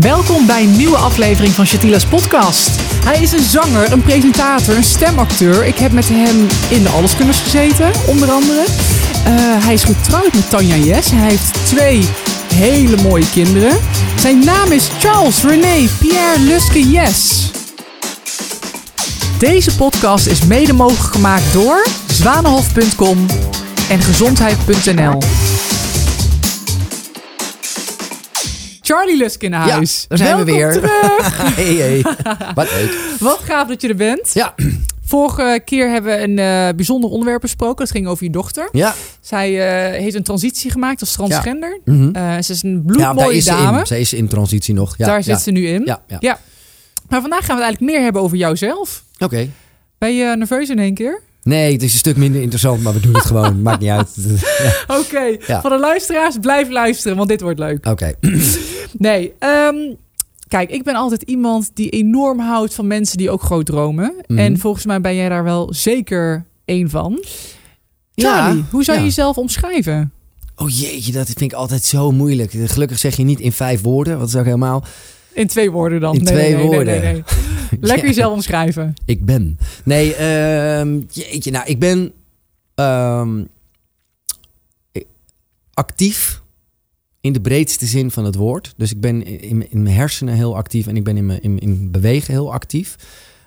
Welkom bij een nieuwe aflevering van Shatila's podcast. Hij is een zanger, een presentator, een stemacteur. Ik heb met hem in de Alleskunners gezeten, onder andere. Eh, hij is getrouwd met Tanja Jes. Hij heeft twee hele mooie kinderen. Zijn naam is Charles René Pierre Luske Jes. Deze podcast is mede mogelijk gemaakt door zwanenhof.com en gezondheid.nl. Charlie Lusk in huis. Ja, daar zijn we weer. terug. hey, hey. Wat leuk. Wat gaaf dat je er bent. Ja, Vorige keer hebben we een eh, bijzonder onderwerp besproken. Dat ging over je dochter. ja. Zij eh, heeft een transitie gemaakt als transgender. Mhm. Eh, ze is een ja bloedmooie ze dame. in. Ze is in transitie nog. Ja, Daar ja. zit ze nu in. Ja, ja. Ja. Maar vandaag gaan we het eigenlijk meer hebben over jouzelf. Oké. Ben je nerveus in één keer? Nee, het is een stuk minder interessant, maar we doen het gewoon. Maakt niet uit. Ja. Oké, Ja. van de luisteraars blijf luisteren, want dit wordt leuk. Oké. Nee, ehm, kijk, ik ben altijd iemand die enorm houdt van mensen die ook groot dromen. Mhm. En volgens mij ben jij daar wel zeker één van. Charlie, Ja, hoe zou je jezelf omschrijven? Oh jeetje, dat vind ik altijd zo moeilijk. Gelukkig zeg je niet in vijf woorden, want dat is ook helemaal... In twee woorden dan. In Nee, twee nee, woorden. nee. Lekker Ja. jezelf omschrijven. Ik ben. Nee, ehm, jeetje, nou, ik ben ehm, actief in de breedste zin van het woord. Dus ik ben in, in mijn hersenen heel actief en ik ben in mijn in, in bewegen heel actief.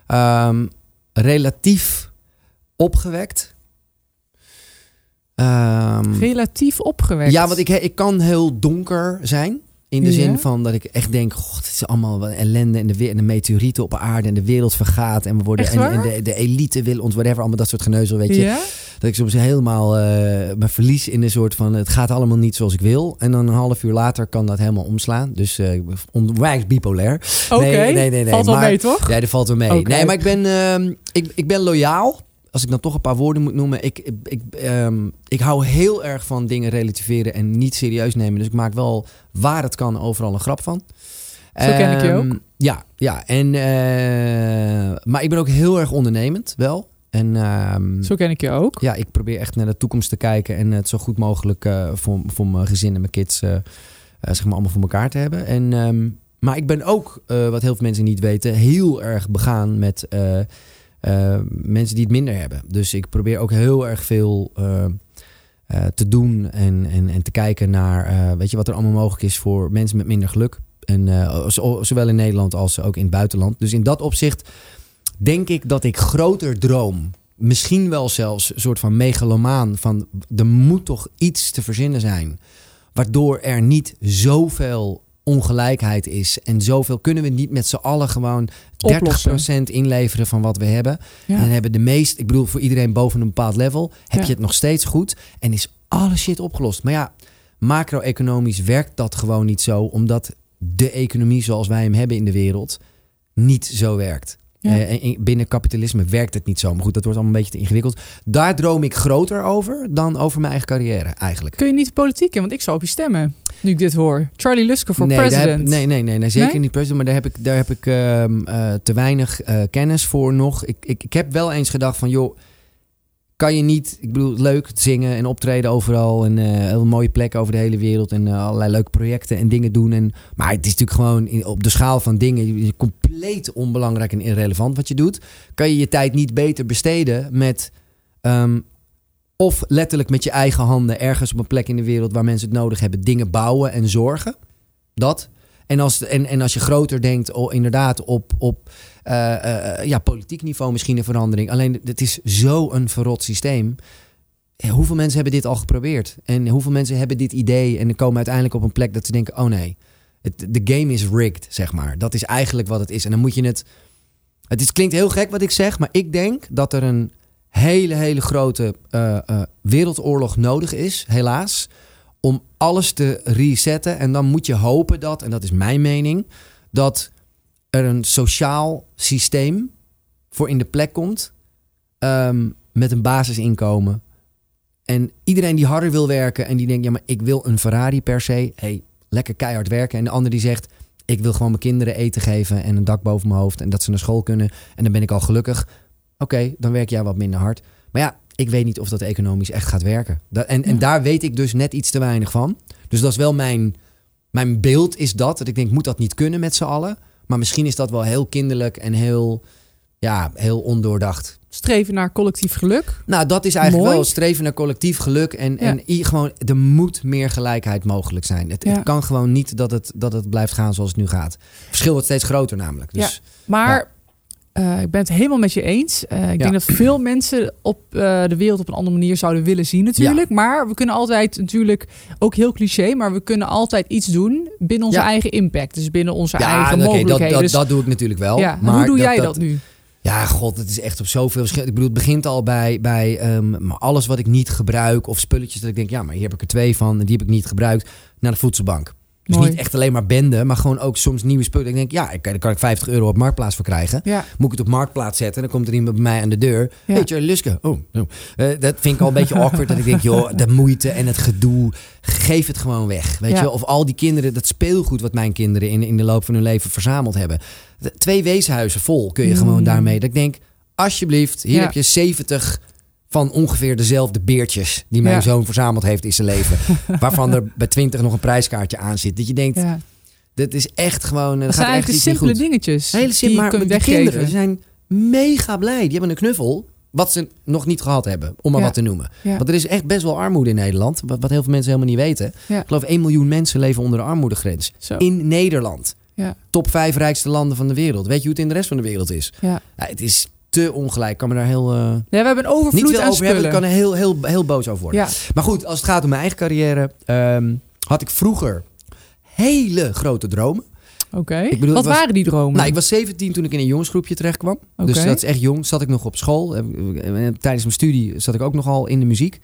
Ehm, relatief opgewekt. Relatief opgewekt. ja, want ik, ik kan heel donker zijn. In de zin van dat ik echt denk, god, het is allemaal wat ellende en de, en de meteorieten op aarde en de wereld vergaat en we worden en, de, de elite wil ons whatever, allemaal dat soort geneuzel, weet je. Ja? Dat ik soms helemaal eh me verlies in een soort van, het gaat allemaal niet zoals ik wil. En dan een half uur later kan dat helemaal omslaan. Dus eh, ik ben onwijs bipolair. Oké, Nee, nee, nee, nee, valt wel maar- mee toch? Ja, dat valt wel mee. Nee, maar ik ben, ehm, ik, ik ben loyaal. Als ik dan toch een paar woorden moet noemen. Ik, ik, ik, ehm, ik hou heel erg van dingen relativeren en niet serieus nemen. Dus ik maak wel waar het kan overal een grap van. Zo ken ik je Ehm, ook. Ja, ja. En, eh, maar ik ben ook heel erg ondernemend, wel. En ehm, Zo ken ik je ook. ja, ik probeer echt naar de toekomst te kijken en het zo goed mogelijk eh, voor, voor mijn gezin en mijn kids eh, zeg maar allemaal voor elkaar te hebben. En, maar ik ben ook, wat heel veel mensen niet weten, heel erg begaan met mensen die het minder hebben. Dus ik probeer ook heel erg veel eh, eh, te doen en, en, en te kijken naar eh, weet je, wat er allemaal mogelijk is voor mensen met minder geluk. En eh, zo- zowel in Nederland als ook in het buitenland. Dus in dat opzicht denk ik dat ik groter droom. Misschien wel zelfs een soort van megalomaan. Van er moet toch iets te verzinnen zijn. Waardoor er niet zoveel ongelijkheid is. En zoveel kunnen we niet met z'n allen gewoon 30% inleveren van wat we hebben. Ja. En hebben de meest, ik bedoel voor iedereen boven een bepaald level, heb Ja. je het nog steeds goed. En is alle shit opgelost. Maar ja, macro-economisch werkt dat gewoon niet zo. Omdat de economie zoals wij hem hebben in de wereld niet zo werkt. Ja. Eh, en in- binnen kapitalisme werkt het niet zo. Maar goed, dat wordt allemaal een beetje te ingewikkeld. Daar droom ik groter over dan over mijn eigen carrière eigenlijk. Kun je niet politiek in? Want ik zou op je stemmen, nu ik dit hoor. Charlie Luske voor nee, president. heb, nee, nee, nee, nee, zeker Nee? niet president. Maar daar heb ik, daar heb ik ehm, eh, te weinig eh, kennis voor nog. Ik, ik, ik heb wel eens gedacht van, joh, kan je niet... Ik bedoel, leuk zingen en optreden overal. En eh heel mooie plekken over de hele wereld. En eh, allerlei leuke projecten en dingen doen. En, maar het is natuurlijk gewoon op de schaal van dingen... compleet onbelangrijk en irrelevant wat je doet. Kan je je tijd niet beter besteden met... ehm, of letterlijk met je eigen handen ergens op een plek in de wereld waar mensen het nodig hebben, dingen bouwen en zorgen. Dat. En als, en, en als je groter denkt, oh, inderdaad, op, op ja, politiek niveau misschien een verandering. Alleen het is zo'n verrot systeem. Hoeveel mensen hebben dit al geprobeerd? En hoeveel mensen hebben dit idee en komen uiteindelijk op een plek dat ze denken: oh nee, de game is rigged, zeg maar. Dat is eigenlijk wat het is. En dan moet je het. Het is, klinkt heel gek wat ik zeg, maar ik denk dat er een hele, hele grote eh, eh, wereldoorlog nodig is, helaas. Om alles te resetten. En dan moet je hopen dat, en dat is mijn mening, dat er een sociaal systeem voor in de plek komt. ehm, met een basisinkomen. En iedereen die harder wil werken en die denkt, ja, maar ik wil een Ferrari per se. hey, lekker keihard werken. En de ander die zegt, ik wil gewoon mijn kinderen eten geven en een dak boven mijn hoofd en dat ze naar school kunnen. En dan ben ik al gelukkig. Oké, dan werk jij wat minder hard. Maar ja, ik weet niet of dat economisch echt gaat werken. Da- en, en daar weet ik dus net iets te weinig van. Dus dat is wel mijn mijn beeld is dat. Dat ik denk, moet dat niet kunnen met z'n allen? Maar misschien is dat wel heel kinderlijk en heel, ja, heel ondoordacht. Streven naar collectief geluk. Nou, dat is eigenlijk Mooi. wel streven naar collectief geluk. En, Ja. en gewoon, er moet meer gelijkheid mogelijk zijn. Het, Ja. het kan gewoon niet dat het, dat het blijft gaan zoals het nu gaat. Het verschil wordt steeds groter namelijk. Dus, Maar eh, ik ben het helemaal met je eens. Eh, ik Ja. denk dat veel mensen op eh, de wereld op een andere manier zouden willen zien natuurlijk. Maar we kunnen altijd natuurlijk, ook heel cliché, maar we kunnen altijd iets doen binnen onze Ja. eigen impact. Dus binnen onze ja, eigen oké, dat, mogelijkheden. dat, Dus- dat doe ik natuurlijk wel. maar hoe doe jij dat, nu? Ja, god, het is echt op zoveel verschillende... Ik bedoel, het begint al bij, bij ehm, alles wat ik niet gebruik... of spulletjes dat ik denk, ja, maar hier heb ik er twee van... en die heb ik niet gebruikt, naar de voedselbank. Dus Mooi. niet echt alleen maar bende, maar gewoon ook soms nieuwe spullen. Ik denk, ja, ik- daar kan ik 50 euro op Marktplaats voor krijgen. Ja, Moet ik het op Marktplaats zetten? Dan komt er iemand bij mij aan de deur. Ja. Weet je, Luske. Oh, oh. Eh, dat vind ik al een beetje awkward. Dat ik denk, joh, de moeite en het gedoe. Geef het gewoon weg. Weet Ja. je? Of al die kinderen, dat speelgoed wat mijn kinderen in, in de loop van hun leven verzameld hebben. Twee weeshuizen vol kun je Mm. gewoon daarmee. Dat ik denk, alsjeblieft, hier heb je 70 van ongeveer dezelfde beertjes die mijn Ja. zoon verzameld heeft in zijn leven. waarvan er bij 20 nog een prijskaartje aan zit. Dat je denkt, ja. dit is echt gewoon, Dat gaat zijn echt simpele goed. dingetjes Hele die simpel, je maar de kinderen zijn mega blij. Die hebben een knuffel, wat ze nog niet gehad hebben, om maar Ja. wat te noemen. Want er is echt best wel armoede in Nederland, wat, wat heel veel mensen helemaal niet weten. Ik geloof 1 miljoen mensen leven onder de armoedegrens. Zo. In Nederland. Top 5 rijkste landen van de wereld. Weet je hoe het in de rest van de wereld is? Ja, het is te ongelijk. Ik kan me daar heel... eh, Ja, we hebben een overvloed niet veel aan over hebben. Ik kan er heel, heel, heel boos over worden. Ja, Maar goed, als het gaat om mijn eigen carrière... ehm, had ik vroeger hele grote dromen. oké. Wat was- waren die dromen? Nou, ik was 17 toen ik in een jongensgroepje terecht kwam. Dus dat is echt jong. Zat ik nog op school. Eh, eh, Tijdens mijn studie zat ik ook nogal in de muziek.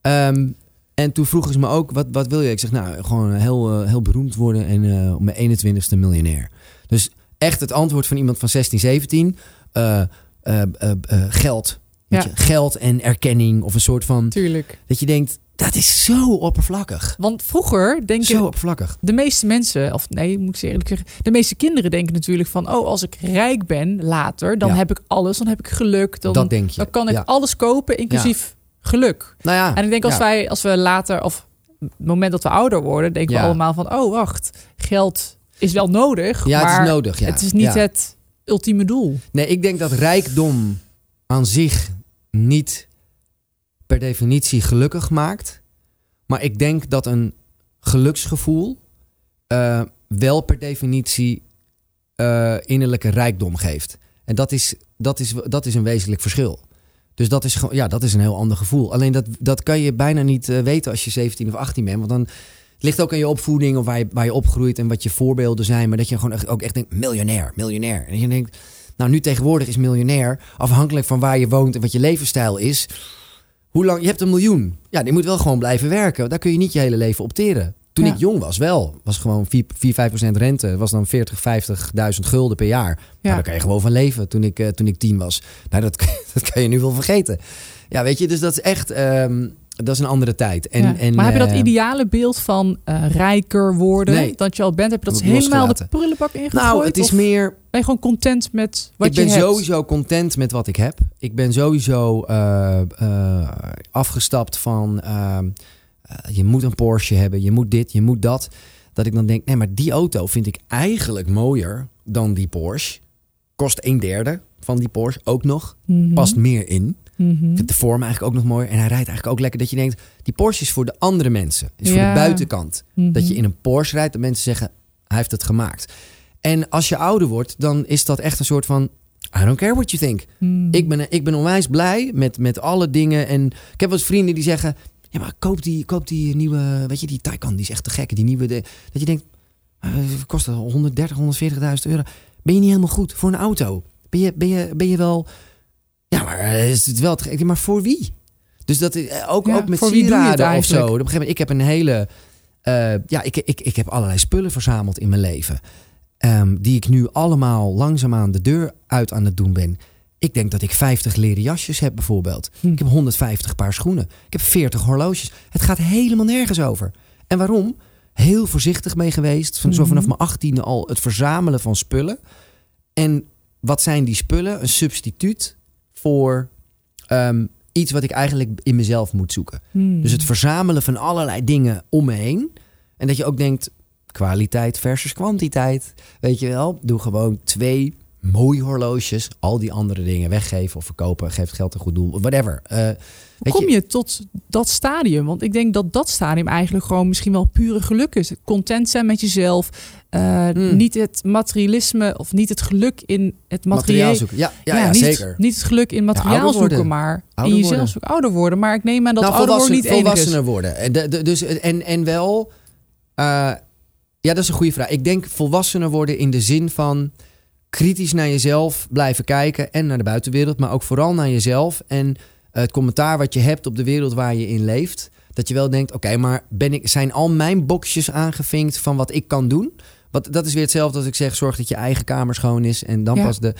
Ehm, en toen vroegen ze me ook, wat, wat wil je? Ik zeg, nou, gewoon heel, heel beroemd worden en eh, op mijn 21ste miljonair. Dus echt het antwoord van iemand van 16, 17. eh, eh, eh, eh, geld. Ja. je, geld en erkenning of een soort van... Tuurlijk. Dat je denkt, dat is zo oppervlakkig. Want vroeger denk Zo ik, oppervlakkig. de meeste mensen, of nee, moet ik ze eerlijk zeggen, de meeste kinderen denken natuurlijk van, oh, als ik rijk ben later, dan Ja. heb ik alles, dan heb ik geluk, dan, dat denk je. dan kan ik Ja. alles kopen, inclusief geluk. Nou ja, En ik denk als wij, als we later, of het moment dat we ouder worden, denken we allemaal van, oh, wacht, geld is wel nodig, Ja, maar het is nodig. Ja. het is niet het ultieme doel. Nee, ik denk dat rijkdom aan zich niet per definitie gelukkig maakt. Maar ik denk dat een geluksgevoel eh, wel per definitie eh, innerlijke rijkdom geeft. En dat is, dat, is, dat is een wezenlijk verschil. Dus dat is, ja, dat is een heel ander gevoel. Alleen dat, dat kan je bijna niet eh, weten als je 17 of 18 bent. Want dan het ligt ook aan je opvoeding of waar je, waar je opgroeit en wat je voorbeelden zijn. Maar dat je gewoon echt, ook echt denkt, miljonair, miljonair. En je denkt, nou nu tegenwoordig is miljonair afhankelijk van waar je woont en wat je levensstijl is. Hoe lang, je hebt een miljoen. Ja, die moet wel gewoon blijven werken. Daar kun je niet je hele leven opteren. Toen Ja. ik jong was wel. Was gewoon 4, 4 5% rente. Dat was dan 40, 50.000 gulden per jaar. Ja. Ja. daar kan je gewoon van leven toen ik, eh, toen ik tien was. Nou, dat, dat kan je nu wel vergeten. Ja, weet je, dus dat is echt... ehm, dat is een andere tijd. En, Ja. en, maar heb je dat eh, ideale beeld van eh, rijker worden, Nee. dat je al bent, heb je dat ik helemaal de prullenbak ingegooid? Nou, het is meer... ben je gewoon content met wat ik je ben hebt? sowieso content met wat ik heb. Ik ben sowieso eh, afgestapt van... ehm, eh, je moet een Porsche hebben, je moet dit, je moet dat. Dat ik dan denk, nee, maar die auto vind ik eigenlijk mooier dan die Porsche. Kost een derde van die Porsche ook nog. Mhm. Past meer in. Mhm. Ik vind de vorm eigenlijk ook nog mooi. En hij rijdt eigenlijk ook lekker dat je denkt... die Porsche is voor de andere mensen. Is voor de buitenkant. Mhm. Dat je in een Porsche rijdt, dat mensen zeggen... hij heeft het gemaakt. En als je ouder wordt, dan is dat echt een soort van... I don't care what you think. Mhm. Ik, ben, ik ben onwijs blij met, met alle dingen. En ik heb wel eens vrienden die zeggen... ja, maar koop die, koop die nieuwe... weet je, die Taycan, die is echt te gek. Die nieuwe... De, dat je denkt, eh, kost 130, 140.000 euro. Ben je niet helemaal goed voor een auto? Ben je, ben je, ben je wel... Ja, maar eh, is het wel te? Maar voor wie? Dus dat is eh, ook, Ja, ook met sieraden of zo. Op een gegeven moment, ik heb een hele... eh, ja, ik, ik, ik heb allerlei spullen verzameld in mijn leven. Ehm, die ik nu allemaal langzaamaan de deur uit aan het doen ben. Ik denk dat ik 50 leren jasjes heb bijvoorbeeld. Hm. Ik heb 150 paar schoenen. Ik heb 40 horloges. Het gaat helemaal nergens over. En waarom? Heel voorzichtig mee geweest. Van, Zo Mhm. vanaf mijn 18e al het verzamelen van spullen. En wat zijn die spullen? Een substituut voor ehm, iets wat ik eigenlijk in mezelf moet zoeken. Mhm. Dus het verzamelen van allerlei dingen om me heen. En dat je ook denkt, kwaliteit versus kwantiteit. Weet je wel? Doe gewoon twee mooie horloges. Al die andere dingen weggeven of verkopen. Geef het geld een goed doel. Whatever. Uh, Hoe kom je tot dat stadium? Want ik denk dat dat stadium eigenlijk gewoon misschien wel pure geluk is. Content zijn met jezelf. Uh, Niet het materialisme of niet het geluk in het materiaal zoeken. Ja, ja, ja, niet, zeker. Niet het geluk in materiaal zoeken, maar ouder in jezelf zoeken. Ouder worden. Maar ik neem aan dat nou, ouder worden niet volwassener worden. En, de, de, dus, en, en wel... Uh, ja, dat is een goede vraag. Ik denk volwassener worden in de zin van kritisch naar jezelf blijven kijken en naar de buitenwereld, maar ook vooral naar jezelf en het commentaar wat je hebt op de wereld waar je in leeft. Dat je wel denkt, oké, maar ben ik, zijn al mijn boxjes aangevinkt van wat ik kan doen? Wat, dat is weer hetzelfde als ik zeg, zorg dat je eigen kamer schoon is en dan pas de...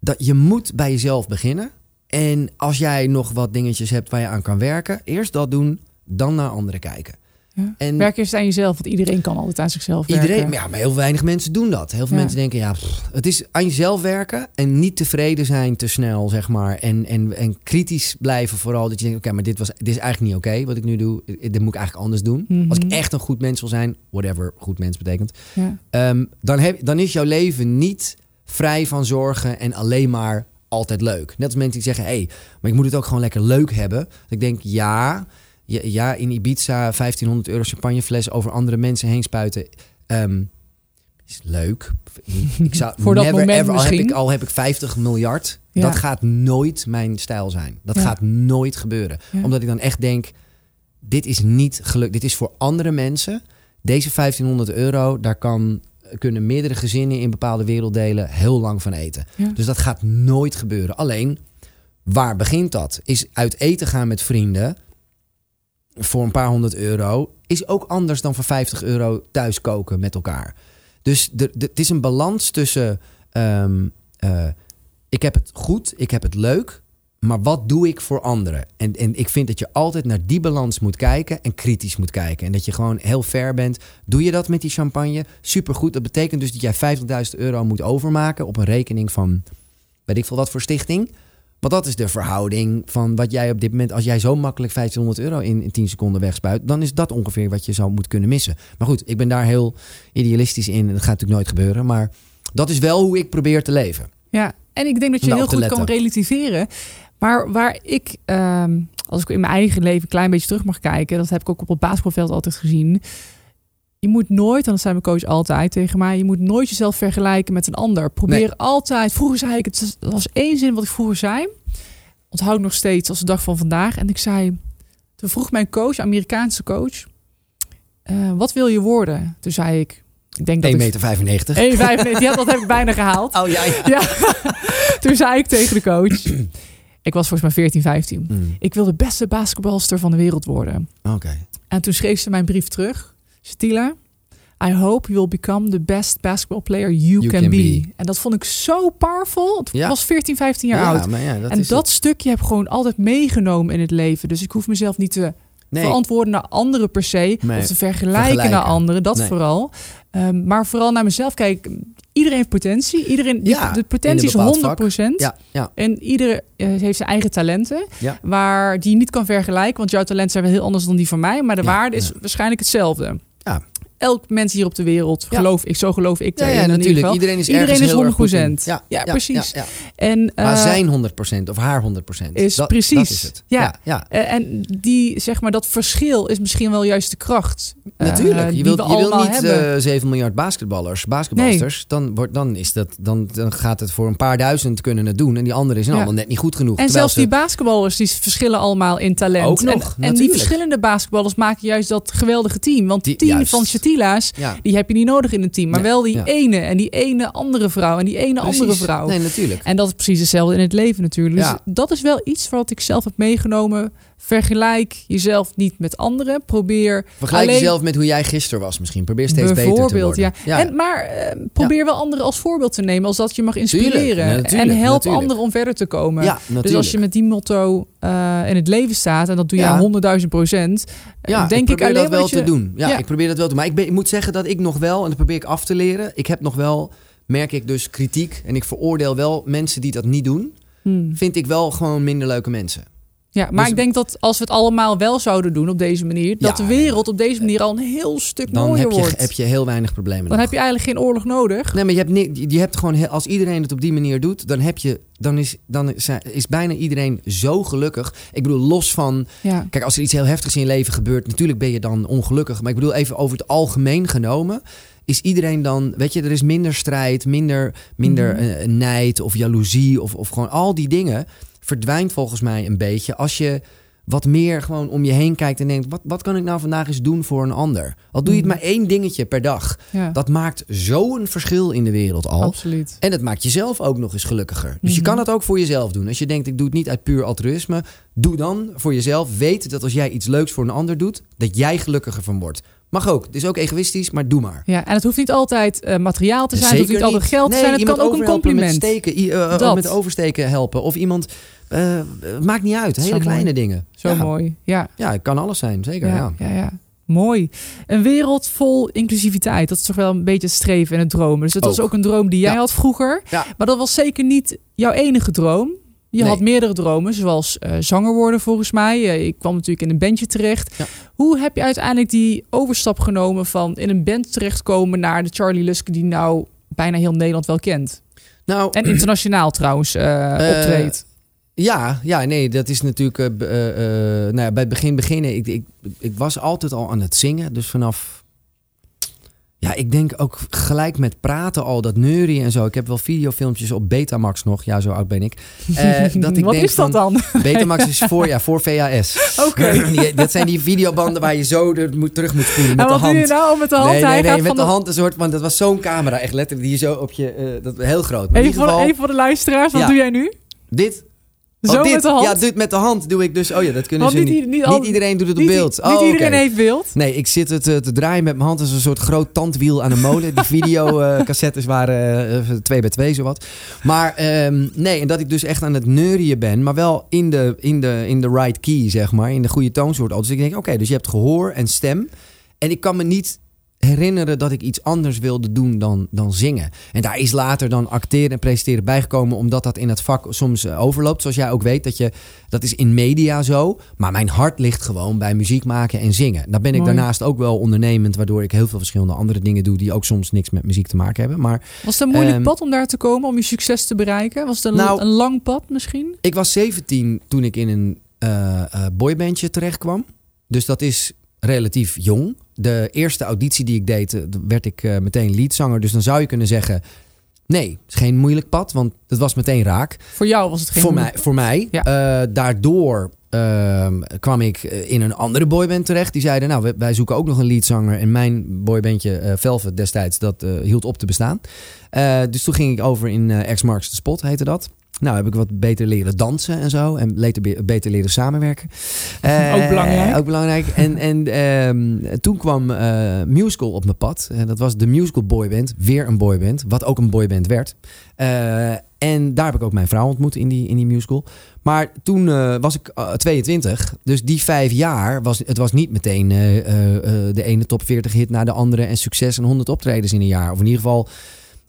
Dat, je moet bij jezelf beginnen. En als jij nog wat dingetjes hebt waar je aan kan werken, eerst dat doen, dan naar anderen kijken. Ja. En Werk eerst aan jezelf, want iedereen kan altijd aan zichzelf iedereen, werken. Ja, maar heel weinig mensen doen dat. Heel veel mensen denken, ja, het is aan jezelf werken en niet tevreden zijn te snel, zeg maar. En, en, en kritisch blijven vooral. Dat je denkt, oké, maar dit, was, dit is eigenlijk niet oké wat ik nu doe. Dit moet ik eigenlijk anders doen. Mhm. Als ik echt een goed mens wil zijn, whatever goed mens betekent. Um, dan, heb, dan is jouw leven niet vrij van zorgen en alleen maar altijd leuk. Net als mensen die zeggen, hé, hey, maar ik moet het ook gewoon lekker leuk hebben. Dat ik denk, ja ja, in Ibiza 1500 euro champagnefles over andere mensen heen spuiten. Um, is leuk. Ik zou Voor dat moment ever, al heb, ik, al heb ik 50 miljard. Dat gaat nooit mijn stijl zijn. Dat gaat nooit gebeuren. Omdat ik dan echt denk, dit is niet gelukt. Dit is voor andere mensen. Deze 1500 euro, daar kan, kunnen meerdere gezinnen in bepaalde werelddelen heel lang van eten. Dus dat gaat nooit gebeuren. Alleen, waar begint dat? Is uit eten gaan met vrienden voor een paar honderd euro is ook anders dan voor 50 euro thuis koken met elkaar. Dus het is een balans tussen ehm, eh, ik heb het goed, ik heb het leuk, maar wat doe ik voor anderen? En, en ik vind dat je altijd naar die balans moet kijken en kritisch moet kijken. En dat je gewoon heel fair bent. Doe je dat met die champagne? Supergoed. Dat betekent dus dat jij 50.000 euro moet overmaken op een rekening van weet ik veel wat voor stichting. Want dat is de verhouding van wat jij op dit moment... als jij zo makkelijk 1500 euro in, in 10 seconden wegspuit... dan is dat ongeveer wat je zou moeten kunnen missen. Maar goed, ik ben daar heel idealistisch in. Dat gaat natuurlijk nooit gebeuren. Maar dat is wel hoe ik probeer te leven. Ja, en ik denk dat je heel goed kan relativeren. Maar waar ik, ehm, als ik in mijn eigen leven een klein beetje terug mag kijken... dat heb ik ook op het basketbalveld altijd gezien je moet nooit, en dat zei mijn coach altijd tegen mij, je moet nooit jezelf vergelijken met een ander. Probeer altijd, vroeger zei ik, het was één zin wat ik vroeger zei, onthoud nog steeds als de dag van vandaag. En ik zei, toen vroeg mijn coach, Amerikaanse coach, uh, wat wil je worden? Toen zei ik, ik denk dat 1,95 meter. 95. 1,95, ja, dat heb ik bijna gehaald. Oh ja, ja. ja. toen zei ik tegen de coach, ik was volgens mij 14, 15. Mm. Ik wil de beste basketbalster van de wereld worden. Oké. En toen schreef ze mijn brief terug. Stila, I hope you will become the best basketball player you, can, be. En dat vond ik zo powerful. Het ja. was 14, 15 jaar oud. Ja, dat en dat stukje heb ik gewoon altijd meegenomen in het leven. Dus ik hoef mezelf niet te verantwoorden naar anderen per se. Of te vergelijken, naar anderen. Dat vooral. Um, maar vooral naar mezelf kijken. Iedereen heeft potentie. Iedereen, ja, de potentie is 100%. Ja, ja. En iedereen uh, heeft zijn eigen talenten. Waar die je niet kan vergelijken. Want jouw talenten zijn wel heel anders dan die van mij. Maar de waarde is waarschijnlijk hetzelfde. Ja. Elk mens hier op de wereld, geloof ik, zo geloof ik. Ja, ja natuurlijk. Iedereen is Iedereen is 100 procent. Ja, ja, precies. En, maar zijn 100 procent of haar 100 procent. Is dat, precies. Dat is het. Ja. ja. Uh, en die, zeg maar, dat verschil is misschien wel juist de kracht. Uh, natuurlijk. Je wilt, je wilt niet uh, 7 miljard basketballers, basketballers. Dan, wordt, dan, is dat, dan, dan gaat het voor een paar duizend kunnen het doen. En die anderen zijn allemaal net niet goed genoeg. En zelfs die basketballers die verschillen allemaal in talent. Ook nog, en, en die verschillende basketballers maken juist dat geweldige team. Want het team die heb je niet nodig in een team. Maar wel die ene en die ene andere vrouw en die ene andere vrouw. Nee, natuurlijk. En dat is precies hetzelfde in het leven natuurlijk. Dus dat is wel iets wat ik zelf heb meegenomen. Vergelijk jezelf niet met anderen. Probeer. Vergelijk jezelf met hoe jij gisteren was, misschien. Probeer steeds beter te worden. Ja. ja. En, maar uh, probeer wel anderen als voorbeeld te nemen, als dat je mag inspireren. en help anderen om verder te komen. Ja, dus als je met die motto uh, in het leven staat, en dat doe je aan 100.000 procent, ja, denk ik, ik alleen dat wel je... te doen. Ja, ik probeer dat wel te doen. Maar ik, ben, ik moet zeggen dat ik nog wel, en dat probeer ik af te leren, ik heb nog wel, merk ik dus kritiek. En ik veroordeel wel mensen die dat niet doen, hmm. vind ik wel gewoon minder leuke mensen. Ja, maar Dus- ik denk dat als we het allemaal wel zouden doen op deze manier, dat de wereld op deze manier al een heel stuk Dan mooier heb je, wordt. heb je heel weinig problemen. Dan nog. heb je eigenlijk geen oorlog nodig. Nee, maar je hebt, je hebt gewoon, als iedereen het op die manier doet, dan, heb je, dan, is, dan is, is bijna iedereen zo gelukkig. Ik bedoel, los van, Ja. kijk, als er iets heel heftigs in je leven gebeurt, natuurlijk ben je dan ongelukkig. Maar ik bedoel, even over het algemeen genomen, is iedereen dan, weet je, er is minder strijd, minder, minder Mhm. nijd of jaloezie of, of gewoon al die dingen verdwijnt volgens mij een beetje als je wat meer gewoon om je heen kijkt en denkt, wat, wat kan ik nou vandaag eens doen voor een ander? Al doe je het Mhm. maar één dingetje per dag. ja. Dat maakt zo'n verschil in de wereld al. Absoluut. En het maakt jezelf ook nog eens gelukkiger. Dus je Mhm. kan het ook voor jezelf doen. Als je denkt, ik doe het niet uit puur altruïsme. Doe dan voor jezelf. Weet dat als jij iets leuks voor een ander doet, dat jij gelukkiger van wordt. Mag ook. Het is ook egoïstisch, maar doe maar. Ja, en het hoeft niet altijd eh, materiaal te zijn, het hoeft Zeker niet altijd geld te zijn, het kan ook een compliment. Met, steken, Dat. met oversteken helpen. Of iemand... maakt niet uit. Zo Hele mooi. kleine dingen. Zo ja. mooi. Ja. Ja, het kan alles zijn. Zeker, ja. Ja, ja, ja. Mooi. Een wereld vol inclusiviteit. Dat is toch wel een beetje het streven en het dromen. Dus dat was Ook. een droom die jij had vroeger. Ja. Maar dat was zeker niet jouw enige droom. Je Nee. had meerdere dromen, zoals eh, zanger worden volgens mij. Eh, ik kwam natuurlijk in een bandje terecht. Ja. Hoe heb je uiteindelijk die overstap genomen van in een band terechtkomen naar de Charlie Luske die nou bijna heel Nederland wel kent? Nou, En internationaal trouwens eh, optreedt. Ja, ja, nee, dat is natuurlijk. nou ja, bij het begin beginnen. Ik, ik, ik was altijd al aan het zingen. Dus vanaf. Ja, ik denk ook gelijk met praten al, dat neurie en zo. Ik heb wel videofilmpjes op Betamax nog. Ja, zo oud ben ik. Eh, dat ik Wat denk is dat van- dan? Betamax is voor, ja, voor VHS. Oké. Dat zijn die videobanden waar je zo er moet, terug moet spoelen met En de wat hand. doe je nou met de hand? Nee, nee, nee, gaat met de hand een soort van... Dat was zo'n camera, echt letterlijk. Die je zo op je... eh, dat, heel groot. Maar in Even ieder voor, geval, even voor de luisteraars, wat Ja. doe jij nu? dit... Zo oh, dit, met de hand? Ja, dit met de hand doe ik dus... Oh ja, dat kunnen Want ze niet, niet. niet, Niet, iedereen doet het op niet- beeld. Niet Oh, iedereen heeft beeld. Nee, ik zit het te draaien met mijn hand als een soort groot tandwiel aan een molen. Die videocassettes waren eh, twee bij twee, zowat. Maar ehm, nee, en dat ik dus echt aan het neurien ben. Maar wel in de, in de, in de right key, zeg maar. In de goede toonsoort. Dus ik denk, oké, dus je hebt gehoor en stem. En ik kan me niet herinneren dat ik iets anders wilde doen dan, dan zingen. En daar is later dan acteren en presenteren bijgekomen... omdat dat in het vak soms eh, overloopt. Zoals jij ook weet, dat, je, dat is in media zo. Maar mijn hart ligt gewoon bij muziek maken en zingen. Dan ben ik Mooi. daarnaast ook wel ondernemend... waardoor ik heel veel verschillende andere dingen doe... die ook soms niks met muziek te maken hebben. Maar Was het een moeilijk Ehm, pad om daar te komen, om je succes te bereiken? Was het een, Nou- een lang pad misschien? ik was 17 toen ik in een eh, boybandje terecht kwam. Dus dat is relatief jong. De eerste auditie die ik deed, eh, werd ik eh, meteen leadzanger. Dus dan zou je kunnen zeggen... Nee, het is geen moeilijk pad, want het was meteen raak. Voor jou was het geen voor, mij, moeilijk- voor mij. Ja. Eh, daardoor ehm, kwam ik in een andere boyband terecht. Die zeiden, nou, wij- wij zoeken ook nog een leadzanger. En mijn boybandje eh Velvet destijds, dat hield op te bestaan. Dus toen ging ik over in eh X Marks the Spot, heette dat. Nou, heb ik wat beter leren dansen en zo. En later beter leren samenwerken. Eh, Ook belangrijk. Ook belangrijk. En, en ehm, toen kwam eh, musical op mijn pad. En dat was de musical boyband. Weer een boyband. Wat ook een boyband werd. Eh, en daar heb ik ook mijn vrouw ontmoet in die, in die musical. Maar toen eh, was ik eh, 22. Dus die vijf jaar, was, het was niet meteen eh, eh, eh, de ene top 40 hit naar de andere. En succes en 100 optredens in een jaar. Of in ieder geval...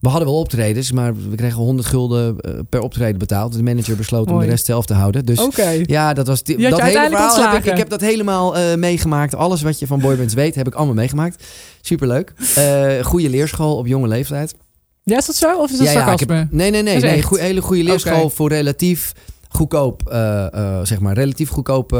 We hadden wel optredens, maar we kregen 100 gulden eh, per optreden betaald. De manager besloot om de rest zelf te houden. Dus ja, dat was die, dat hele verhaal. Heb ik, heb dat helemaal eh, meegemaakt. Alles wat je van boybands weet, heb ik allemaal meegemaakt. Superleuk. Eh goede leerschool op jonge leeftijd. Ja, is dat zo? Of is dat Ja, sarcasme? heb- nee, nee, nee. Nee goe- hele goede leerschool voor relatief goedkoop, zeg maar, relatief goedkoop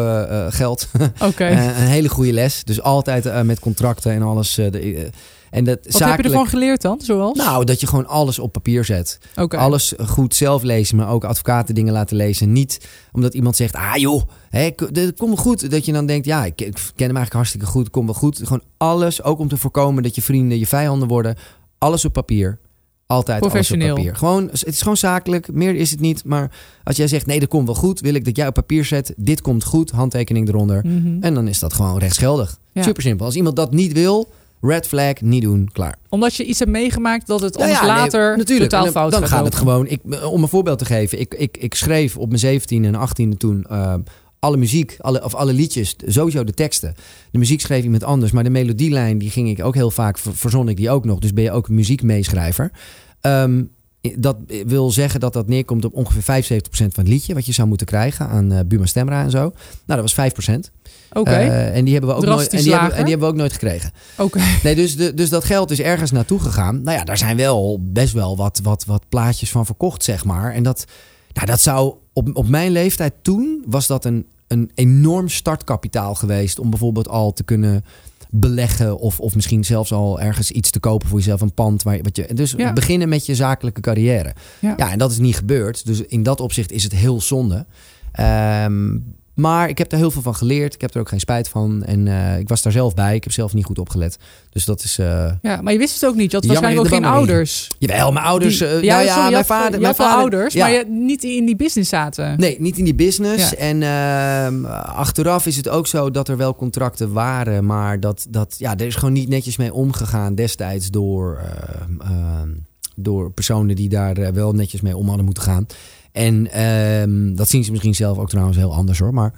geld. Oké. Een hele goede les. Dus altijd met contracten en alles. de, en dat Wat heb je ervan geleerd dan? Zoals? Nou, dat je gewoon alles op papier zet. Alles goed zelf lezen, maar ook advocaten dingen laten lezen. Niet omdat iemand zegt, ah joh, hè, dit komt wel goed. Dat je dan denkt, ja, ik ken hem eigenlijk hartstikke goed, komt wel goed. Gewoon alles, ook om te voorkomen dat je vrienden je vijanden worden. Alles op papier. Altijd alles op Professioneel. papier. Gewoon, het is gewoon zakelijk, meer is het niet. Maar als jij zegt, nee, dat komt wel goed, wil ik dat jij op papier zet. Dit komt goed, handtekening eronder. Mhm. En dan is dat gewoon rechtsgeldig. Ja. Super simpel. Als iemand dat niet wil, red flag, niet doen, klaar. Omdat je iets hebt meegemaakt dat het Nou anders ja, nee, later natuurlijk. totaal En dan, fout dan gaat het gewoon. Ik, om een voorbeeld te geven. Ik, ik, ik schreef op mijn 17 en 18 toen eh, alle muziek, alle, of alle liedjes, sowieso de teksten. De muziek schreef iemand anders, maar de melodielijn die ging ik ook heel vaak, ver- verzon ik die ook nog. Dus ben je ook een muziekmeeschrijver. Ehm, dat wil zeggen dat dat neerkomt op ongeveer 75% van het liedje... wat je zou moeten krijgen aan eh, Buma Stemra en zo. Nou, dat was 5%. Oké, Eh, en die hebben we ook nooit, en die hebben, lager. en die hebben we ook nooit gekregen. oké. Nee, dus, de, dus dat geld is ergens naartoe gegaan. Nou ja, daar zijn wel best wel wat, wat, wat plaatjes van verkocht, zeg maar. En dat, nou, dat zou op, op mijn leeftijd toen was dat een, een enorm startkapitaal geweest om bijvoorbeeld al te kunnen beleggen of, of misschien zelfs al ergens iets te kopen voor jezelf een pand waar je, wat je dus Ja. beginnen met je zakelijke carrière Ja. ja en dat is niet gebeurd dus in dat opzicht is het heel zonde Ehm, maar ik heb daar heel veel van geleerd ik heb er ook geen spijt van en eh, ik was daar zelf bij ik heb zelf niet goed opgelet dus dat is eh Ja, maar je wist het ook niet. Je had waarschijnlijk ook geen ouders. Jawel, mijn ouders. Die- eh, ja, nou ja, sorry, mijn vader. Je mijn vader, ouders, ja. maar je niet in die business zaten. Nee, niet in die business. Ja. En ehm, achteraf is het ook zo dat er wel contracten waren, maar dat, dat ja, er is gewoon niet netjes mee omgegaan destijds door, ehm, ehm, door personen die daar wel netjes mee om hadden moeten gaan. En ehm, dat zien ze misschien zelf ook trouwens heel anders hoor. Maar,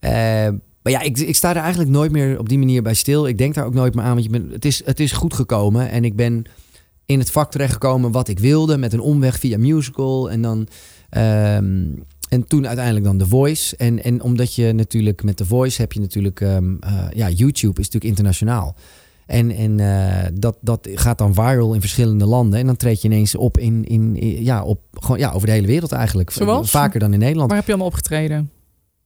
ehm, maar ja, ik, ik sta er eigenlijk nooit meer op die manier bij stil. Ik denk daar ook nooit meer aan, want je bent, het, is, het is goed gekomen en ik ben in het vak terechtgekomen wat ik wilde met een omweg via musical en dan ehm, en toen uiteindelijk dan The Voice en en omdat je natuurlijk met The Voice heb je natuurlijk eh, ja YouTube is natuurlijk internationaal en en eh, dat dat gaat dan viral in verschillende landen en dan treed je ineens op in in, in- ja op gewoon ja over de hele wereld eigenlijk Zoals? vaker dan in Nederland Waar heb je allemaal opgetreden?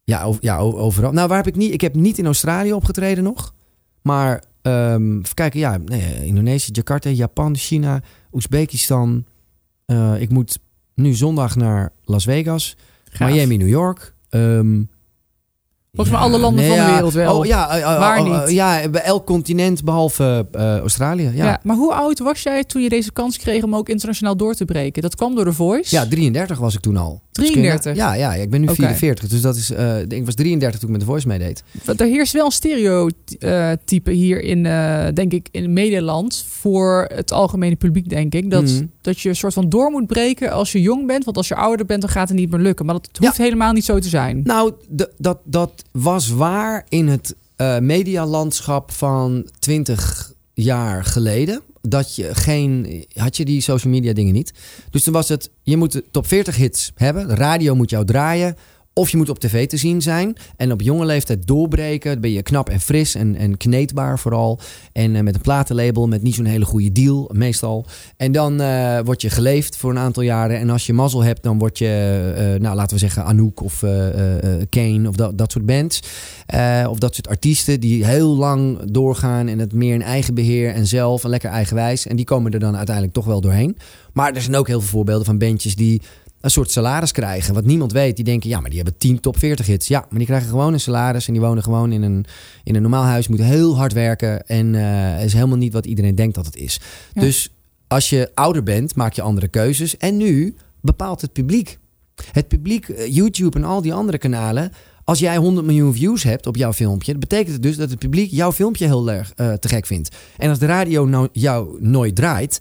ja, over, ja, overal. Nou, waar heb ik niet? Ik heb niet in Australië opgetreden nog. Maar ehm even kijken, ja, nee, Indonesië, Jakarta, Japan, China, Oezbekistan. Eh, ik moet nu zondag naar Las Vegas, Gaaf. Miami, New York. Ehm, Volgens mij alle landen van de ja, wereld wel. Oh, ja, eh, eh, Waar oh, eh, niet? ja, bij elk continent behalve eh, Australië. Ja. Ja. Ja. maar hoe oud was jij toen je deze kans kreeg om ook internationaal door te breken? Dat kwam door de Voice? 33 was ik toen al. 33? Ja, ja, ja, ik ben nu Oké. 44. Dus dat is, ik was 33 toen ik met de Voice meedeed. Er heerst wel een stereotype hier in, denk ik, in Nederland voor het algemene publiek, denk ik. Dat, Mhm. dat je een soort van door moet breken als je jong bent. Want als je ouder bent, dan gaat het niet meer lukken. Maar dat hoeft helemaal niet zo te zijn. Nou, dat, dat was waar in het eh, medialandschap van 20 jaar geleden. Dat je geen. had je die social media dingen niet. Dus toen was het. je moet de top 40 hits hebben. De radio moet jou draaien. Of je moet op tv te zien zijn. En op jonge leeftijd doorbreken. Dan ben je knap en fris en, en kneedbaar vooral. En eh, met een platenlabel met niet zo'n hele goede deal, meestal. En dan eh, word je geleefd voor een aantal jaren. En als je mazzel hebt, dan word je, eh, nou laten we zeggen, Anouk of Kane of dat, dat soort bands. Of dat soort artiesten die heel lang doorgaan en het meer in eigen beheer en zelf en lekker eigenwijs. En die komen er dan uiteindelijk toch wel doorheen. Maar er zijn ook heel veel voorbeelden van bandjes die een soort salaris krijgen. Wat niemand weet. Die denken, ja, maar die hebben 10 top 40 hits. Ja, maar die krijgen gewoon een salaris en die wonen gewoon in een, in een normaal huis. Moeten heel hard werken en eh is helemaal niet wat iedereen denkt dat het is. Ja. Dus als je ouder bent, maak je andere keuzes. En nu bepaalt het publiek. Het publiek, eh, YouTube en al die andere kanalen. Als jij 100 miljoen views hebt op jouw filmpje, dat betekent het dus dat het publiek jouw filmpje heel erg eh, te gek vindt. En als de radio nou, jou nooit draait,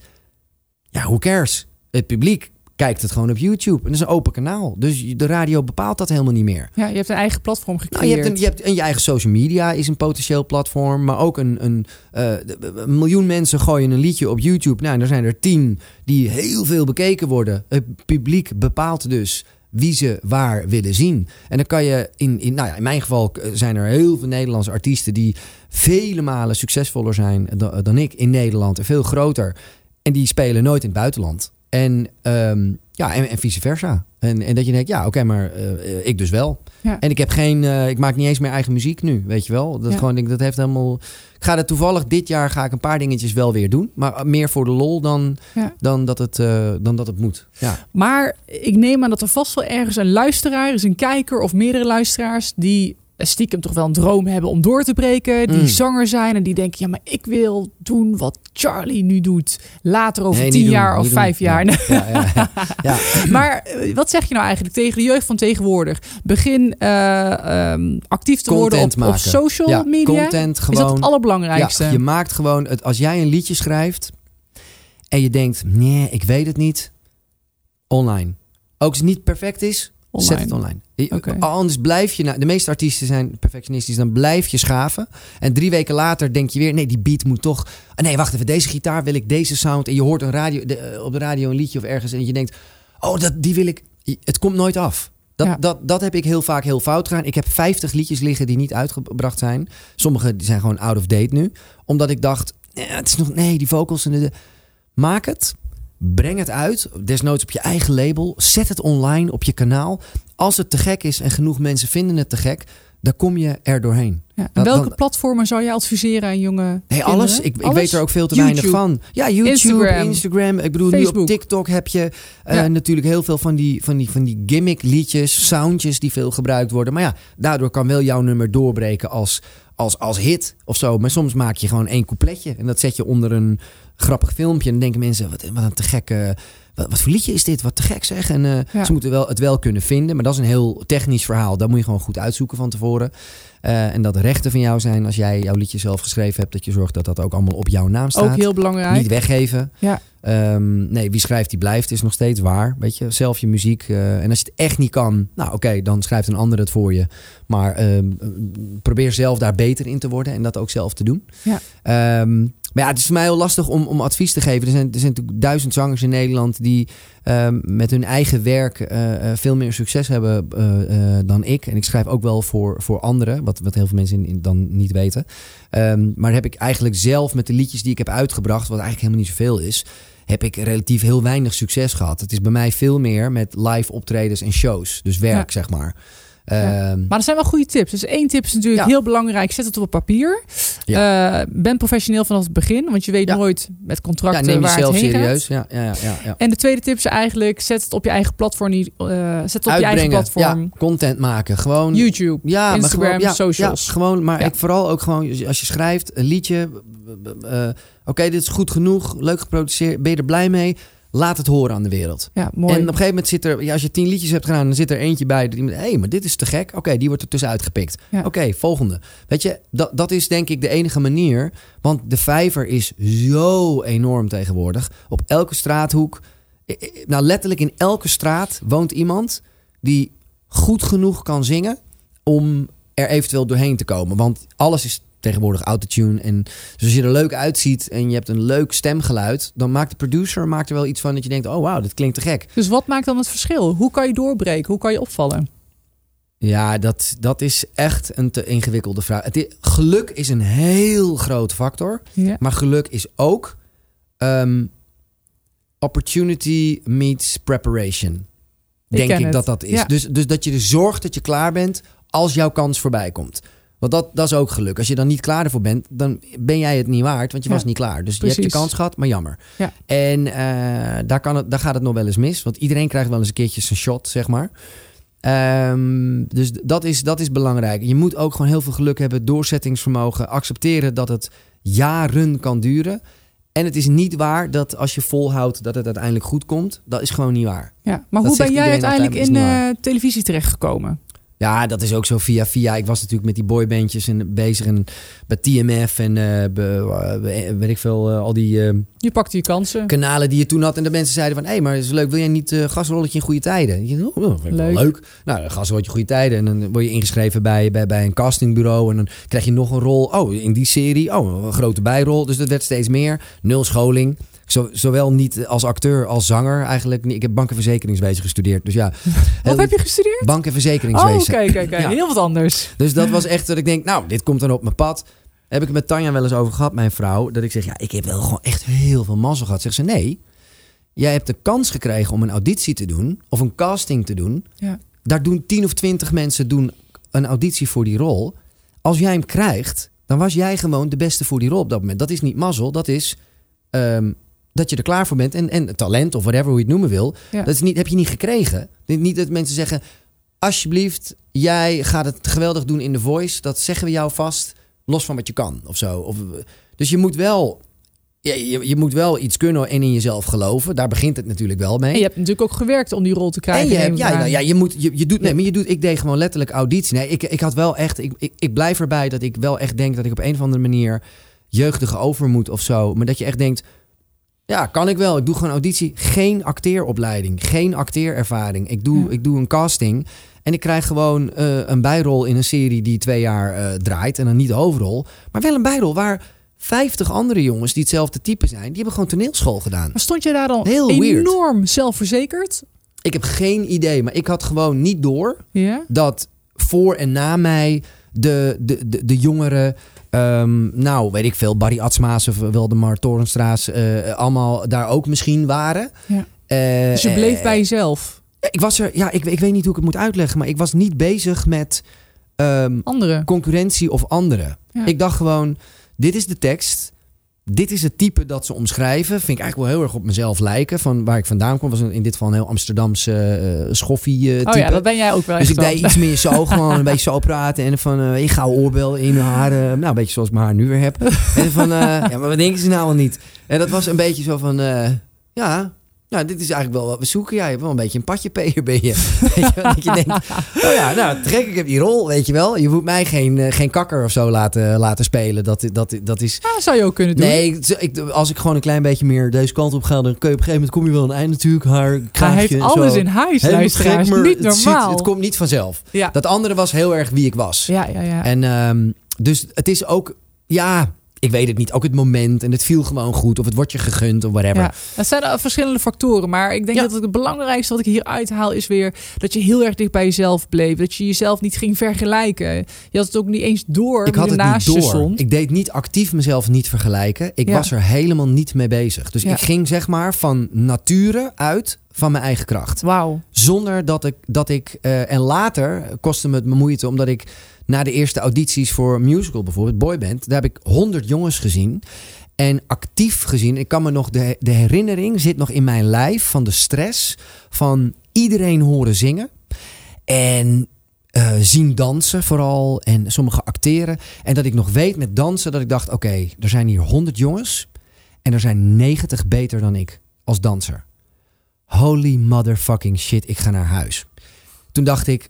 ja, who cares? Het publiek kijkt het gewoon op YouTube. En dat is een open kanaal. Dus de radio bepaalt dat helemaal niet meer. Ja, je hebt een eigen platform gecreëerd. Nou, je, hebt een, je hebt en je eigen social media is een potentieel platform, maar ook een, een, eh, een miljoen mensen gooien een liedje op YouTube. Nou, en er zijn er tien die heel veel bekeken worden. Het publiek bepaalt dus wie ze waar willen zien. En dan kan je in, in, nou ja, in mijn geval eh, zijn er heel veel Nederlandse artiesten die vele malen succesvoller zijn dan, dan ik in Nederland en veel groter. En die spelen nooit in het buitenland. En, ehm, ja, en, en vice versa. En, en dat je denkt, ja, oké, maar eh, ik dus wel. Ja. En ik heb geen, eh, ik maak niet eens meer eigen muziek nu, weet je wel. Dat Ja. gewoon, denk, dat heeft helemaal. Ik ga dat toevallig dit jaar ga ik een paar dingetjes wel weer doen, maar meer voor de lol dan, Ja. dan, dat, het, eh, dan dat het moet. Ja. Maar ik neem aan dat er vast wel ergens een luisteraar is, een kijker of meerdere luisteraars die stiekem toch wel een droom hebben om door te breken, die Mm. zanger zijn en die denken, ja, maar ik wil doen wat Charlie nu doet, later over Nee, tien doen, jaar of vijf jaar. Ja, ja, ja, maar eh, wat zeg je nou eigenlijk tegen de jeugd van tegenwoordig? Begin eh, ehm, actief te worden op, social media. Content is dat gewoon. het allerbelangrijkste? Je maakt gewoon het. Als jij een liedje schrijft en je denkt, nee, ik weet het niet. Online. Ook als het niet perfect is, Online. Zet het online. Oké. Anders blijf je... Nou, de meeste artiesten zijn perfectionistisch. Dan blijf je schaven. En drie weken later denk je weer... Nee, die beat moet toch... Ah, nee, wacht even. Deze gitaar wil ik deze sound. En je hoort een radio, de, eh, op de radio een liedje of ergens. En je denkt... Oh, dat, die wil ik... Het komt nooit af. Dat, Ja. dat, dat heb ik heel vaak heel fout gedaan. Ik heb 50 liedjes liggen die niet uitgebracht zijn. Sommige die zijn gewoon out of date nu. Omdat ik dacht... eh, het is nog... Nee, die vocals en de... de- Maak het. Breng het uit. Desnoods op je eigen label. Zet het online op je kanaal. Als het te gek is en genoeg mensen vinden het te gek... dan kom je er doorheen. Ja. En welke dan- platformen zou je adviseren aan jonge Hey, kinderen? alles. Ik, ik weet er ook veel te YouTube. weinig van. Ja, YouTube, Instagram. Instagram. Ik bedoel, nu op TikTok heb je eh, Ja. natuurlijk heel veel van die, van, die, van die gimmick liedjes, soundjes die veel gebruikt worden. Maar ja, daardoor kan wel jouw nummer doorbreken als, als, als hit of zo. Maar soms maak je gewoon één coupletje en dat zet je onder een grappig filmpje. En dan denken mensen, wat, wat een te gekke... Wat, wat voor liedje is dit? Wat te gek zeg. En eh, Ja. ze moeten wel, het wel kunnen vinden. Maar dat is een heel technisch verhaal. Dat moet je gewoon goed uitzoeken van tevoren. Eh, en dat de rechten van jou zijn als jij jouw liedje zelf geschreven hebt. Dat je zorgt dat dat ook allemaal op jouw naam staat. Ook heel belangrijk. Niet weggeven. Ja. Ehm, nee, wie schrijft die blijft is nog steeds waar. Weet je, zelf je muziek. eh, en als je het echt niet kan, nou oké, dan schrijft een ander het voor je. Maar ehm, eh, probeer zelf daar beter in te worden en dat ook zelf te doen. Ja. Ehm, maar ja, het is voor mij heel lastig om, om advies te geven. Er zijn, er zijn natuurlijk duizend zangers in Nederland die ehm, met hun eigen werk eh, eh, veel meer succes hebben eh, dan ik. En ik schrijf ook wel voor, voor anderen, wat, wat heel veel mensen in, in- dan niet weten. Ehm, maar heb ik eigenlijk zelf met de liedjes die ik heb uitgebracht, wat eigenlijk helemaal niet zoveel is, heb ik relatief heel weinig succes gehad. Het is bij mij veel meer met live optredens en shows. Dus werk, zeg maar. Ja. Ehm, Maar er zijn wel goede tips. Dus één tip is natuurlijk Ja. heel belangrijk. Zet het op papier. Eh, ben professioneel vanaf het begin. Want je weet nooit met contracten neem waar jezelf het heen serieus. gaat. Ja, ja, ja. En de tweede tip is eigenlijk... Zet het op je eigen platform. eh, zet het op je eigen platform. content maken. Gewoon YouTube, Ja, Instagram, maar gewoon, ja, socials. Gewoon, maar ik vooral ook gewoon, als je schrijft een liedje. eh, Oké, dit is goed genoeg, leuk geproduceerd, ben je er blij mee? Laat het horen aan de wereld. Ja, mooi. En op een gegeven moment zit er, ja, als je tien liedjes hebt gedaan, dan zit er eentje bij. Die hé, hey, maar dit is te gek. Oké, die wordt er tussenuit gepikt. Ja. Oké, volgende. Weet je, dat, dat is denk ik de enige manier. Want de vijver is zo enorm tegenwoordig. Op elke straathoek, nou letterlijk in elke straat woont iemand die goed genoeg kan zingen om er eventueel doorheen te komen. Want alles is tegenwoordig autotune. En dus als je er leuk uitziet en je hebt een leuk stemgeluid, dan maakt de producer maakt er wel iets van dat je denkt: oh wauw, dit klinkt te gek. Dus wat maakt dan het verschil? Hoe kan je doorbreken? Hoe kan je opvallen? Ja, dat, dat is echt een te ingewikkelde vraag. Het geluk is een heel groot factor. Ja. Maar geluk is ook ehm, opportunity meets preparation. Ik Denk ik het. dat dat is. Ja. Dus, dus dat je er zorgt dat je klaar bent als jouw kans voorbij komt. Want dat, dat is ook geluk. Als je dan niet klaar ervoor bent, dan ben jij het niet waard, want je Ja, was niet klaar. Dus je hebt je kans gehad, maar jammer. Ja. En eh, daar, kan het, daar gaat het nog wel eens mis, want iedereen krijgt wel eens een keertje zijn shot, zeg maar. Ehm, dus dat is, dat is belangrijk. Je moet ook gewoon heel veel geluk hebben, doorzettingsvermogen, accepteren dat het jaren kan duren. En het is niet waar dat als je volhoudt dat het uiteindelijk goed komt. Dat is gewoon niet waar. Ja. Maar Dat hoe ben jij uiteindelijk in eh, televisie terechtgekomen? Ja, dat is ook zo via via. Ik was natuurlijk met die boybandjes en bezig en bij TMF en eh, be- be- weet ik veel, eh, al die eh, Je pakte je kansen. kanalen die je toen had. En de mensen zeiden van, hé, hey, maar het is leuk, wil jij niet eh gasrolletje in goede tijden? Je oh, wel Leuk. leuk. Nou, gasrolletje goede tijden. En dan word je ingeschreven bij, bij, bij een castingbureau. En dan krijg je nog een rol. Oh, in die serie. Oh, een grote bijrol. Dus dat werd steeds meer. Nul scholing. Zo, zowel niet als acteur als zanger eigenlijk. Ik heb bank- en verzekeringswezen gestudeerd. Dus ja. Wat heb je gestudeerd? Bank- en Oh, oké. Ja. Heel wat anders. Dus dat was echt dat ik denk, nou, dit komt dan op mijn pad. Heb ik het met Tanja wel eens over gehad, mijn vrouw. Dat ik zeg, ja, ik heb wel gewoon echt heel veel mazzel gehad. Zegt ze, nee, jij hebt de kans gekregen om een auditie te doen. Of een casting te doen. Ja. Daar doen tien of twintig mensen doen een auditie voor die rol. Als jij hem krijgt, dan was jij gewoon de beste voor die rol op dat moment. Dat is niet mazzel, dat is ehm, dat je er klaar voor bent. En, en talent of whatever, hoe je het noemen wil. Ja. Dat is niet, heb je niet gekregen. Niet dat mensen zeggen, alsjeblieft, jij gaat het geweldig doen in The Voice. Dat zeggen we jou vast, los van wat je kan of zo. Of, dus je moet wel... ja, Je, je moet wel iets kunnen en in jezelf geloven. Daar begint het natuurlijk wel mee. En je hebt natuurlijk ook gewerkt om die rol te krijgen. En je neem hebt, ik ja, nou, ja, je moet, je, je doet, nee, maar je doet, ik deed gewoon letterlijk auditie. Nee, ik, ik had wel echt, ik, ik, ik blijf erbij dat ik wel echt denk dat ik op een of andere manier jeugdige over moet of zo. Maar dat je echt denkt, Ja, kan ik wel. Ik doe gewoon auditie. Geen acteeropleiding. Geen acteerervaring. Ik doe, Ja. ik doe een casting. En ik krijg gewoon eh, een bijrol in een serie die twee jaar eh, draait. En dan niet de hoofdrol. Maar wel een bijrol waar 50 andere jongens die hetzelfde type zijn. Die hebben gewoon toneelschool gedaan. Maar stond je daar dan Heel weird. enorm zelfverzekerd? Ik heb geen idee. Maar ik had gewoon niet door Ja? dat voor en na mij de, de, de, de jongeren... ehm, nou, weet ik veel, Barry Atsmaas of Waldemar Torenstraat... eh allemaal daar ook misschien waren. Ja. Eh, Dus je bleef eh, bij jezelf. Ik was er, ja, ik, ik weet niet hoe ik het moet uitleggen, maar ik was niet bezig met ehm, Anderen. concurrentie of anderen. Ja. Ik dacht gewoon, dit is de tekst. Dit is het type dat ze omschrijven. Vind ik eigenlijk wel heel erg op mezelf lijken. Van waar ik vandaan kwam, was in dit geval een heel Amsterdamse eh schoffie eh, type. Oh ja, dat ben jij ook wel Dus ik deed iets meer zo, gewoon een beetje zo praten. En van, eh ik ga oorbel in haar. eh, nou, een beetje zoals ik mijn haar nu weer heb. En van, eh, ja, maar wat denken ze nou wel niet? En dat was een beetje zo van, eh, ja, nou, dit is eigenlijk wel wat we zoeken. Ja, je hebt wel een beetje een padjepeer ben je. Weet je dat je denkt, oh ja, nou, trek ik heb die rol, weet je wel. Je moet mij geen, eh, geen kakker of zo laten, laten spelen. Dat, dat, dat is... Ja, zou je ook kunnen doen. Nee, ik, als ik gewoon een klein beetje meer deze kant op ga... dan kun je op een gegeven moment kom je wel aan een eind natuurlijk. Haar Hij kraagje heeft en alles zo. in huis, luisteraars. Niet het ziet- normaal. het komt niet vanzelf. ja. Dat andere was heel erg wie ik was. ja, ja, ja. En ehm, dus het is ook, ja, ik weet het niet. Ook het moment en het viel gewoon goed. Of het wordt je gegund of whatever. Ja, het zijn verschillende factoren. Maar ik denk Ja. dat het, belangrijkste wat ik hier uithaal is weer dat je heel erg dicht bij jezelf bleef. Dat je jezelf niet ging vergelijken. Je had het ook niet eens door. Ik had het naast niet je door. stond. Ik deed niet actief mezelf niet vergelijken. Ik Ja. was er helemaal niet mee bezig. Dus ik ging zeg maar van nature uit van mijn eigen kracht. Wauw. Zonder dat ik, dat ik eh, en later kostte me het me moeite, omdat ik na de eerste audities voor musical bijvoorbeeld, boyband, daar heb ik honderd jongens gezien. En actief gezien, ik kan me nog, de, de herinnering zit nog in mijn lijf van de stress van iedereen horen zingen. En eh, zien dansen vooral. En sommige acteren. En dat ik nog weet met dansen dat ik dacht, oké, er zijn hier honderd jongens. En er zijn 90 beter dan ik als danser. Holy motherfucking shit, ik ga naar huis. Toen dacht ik,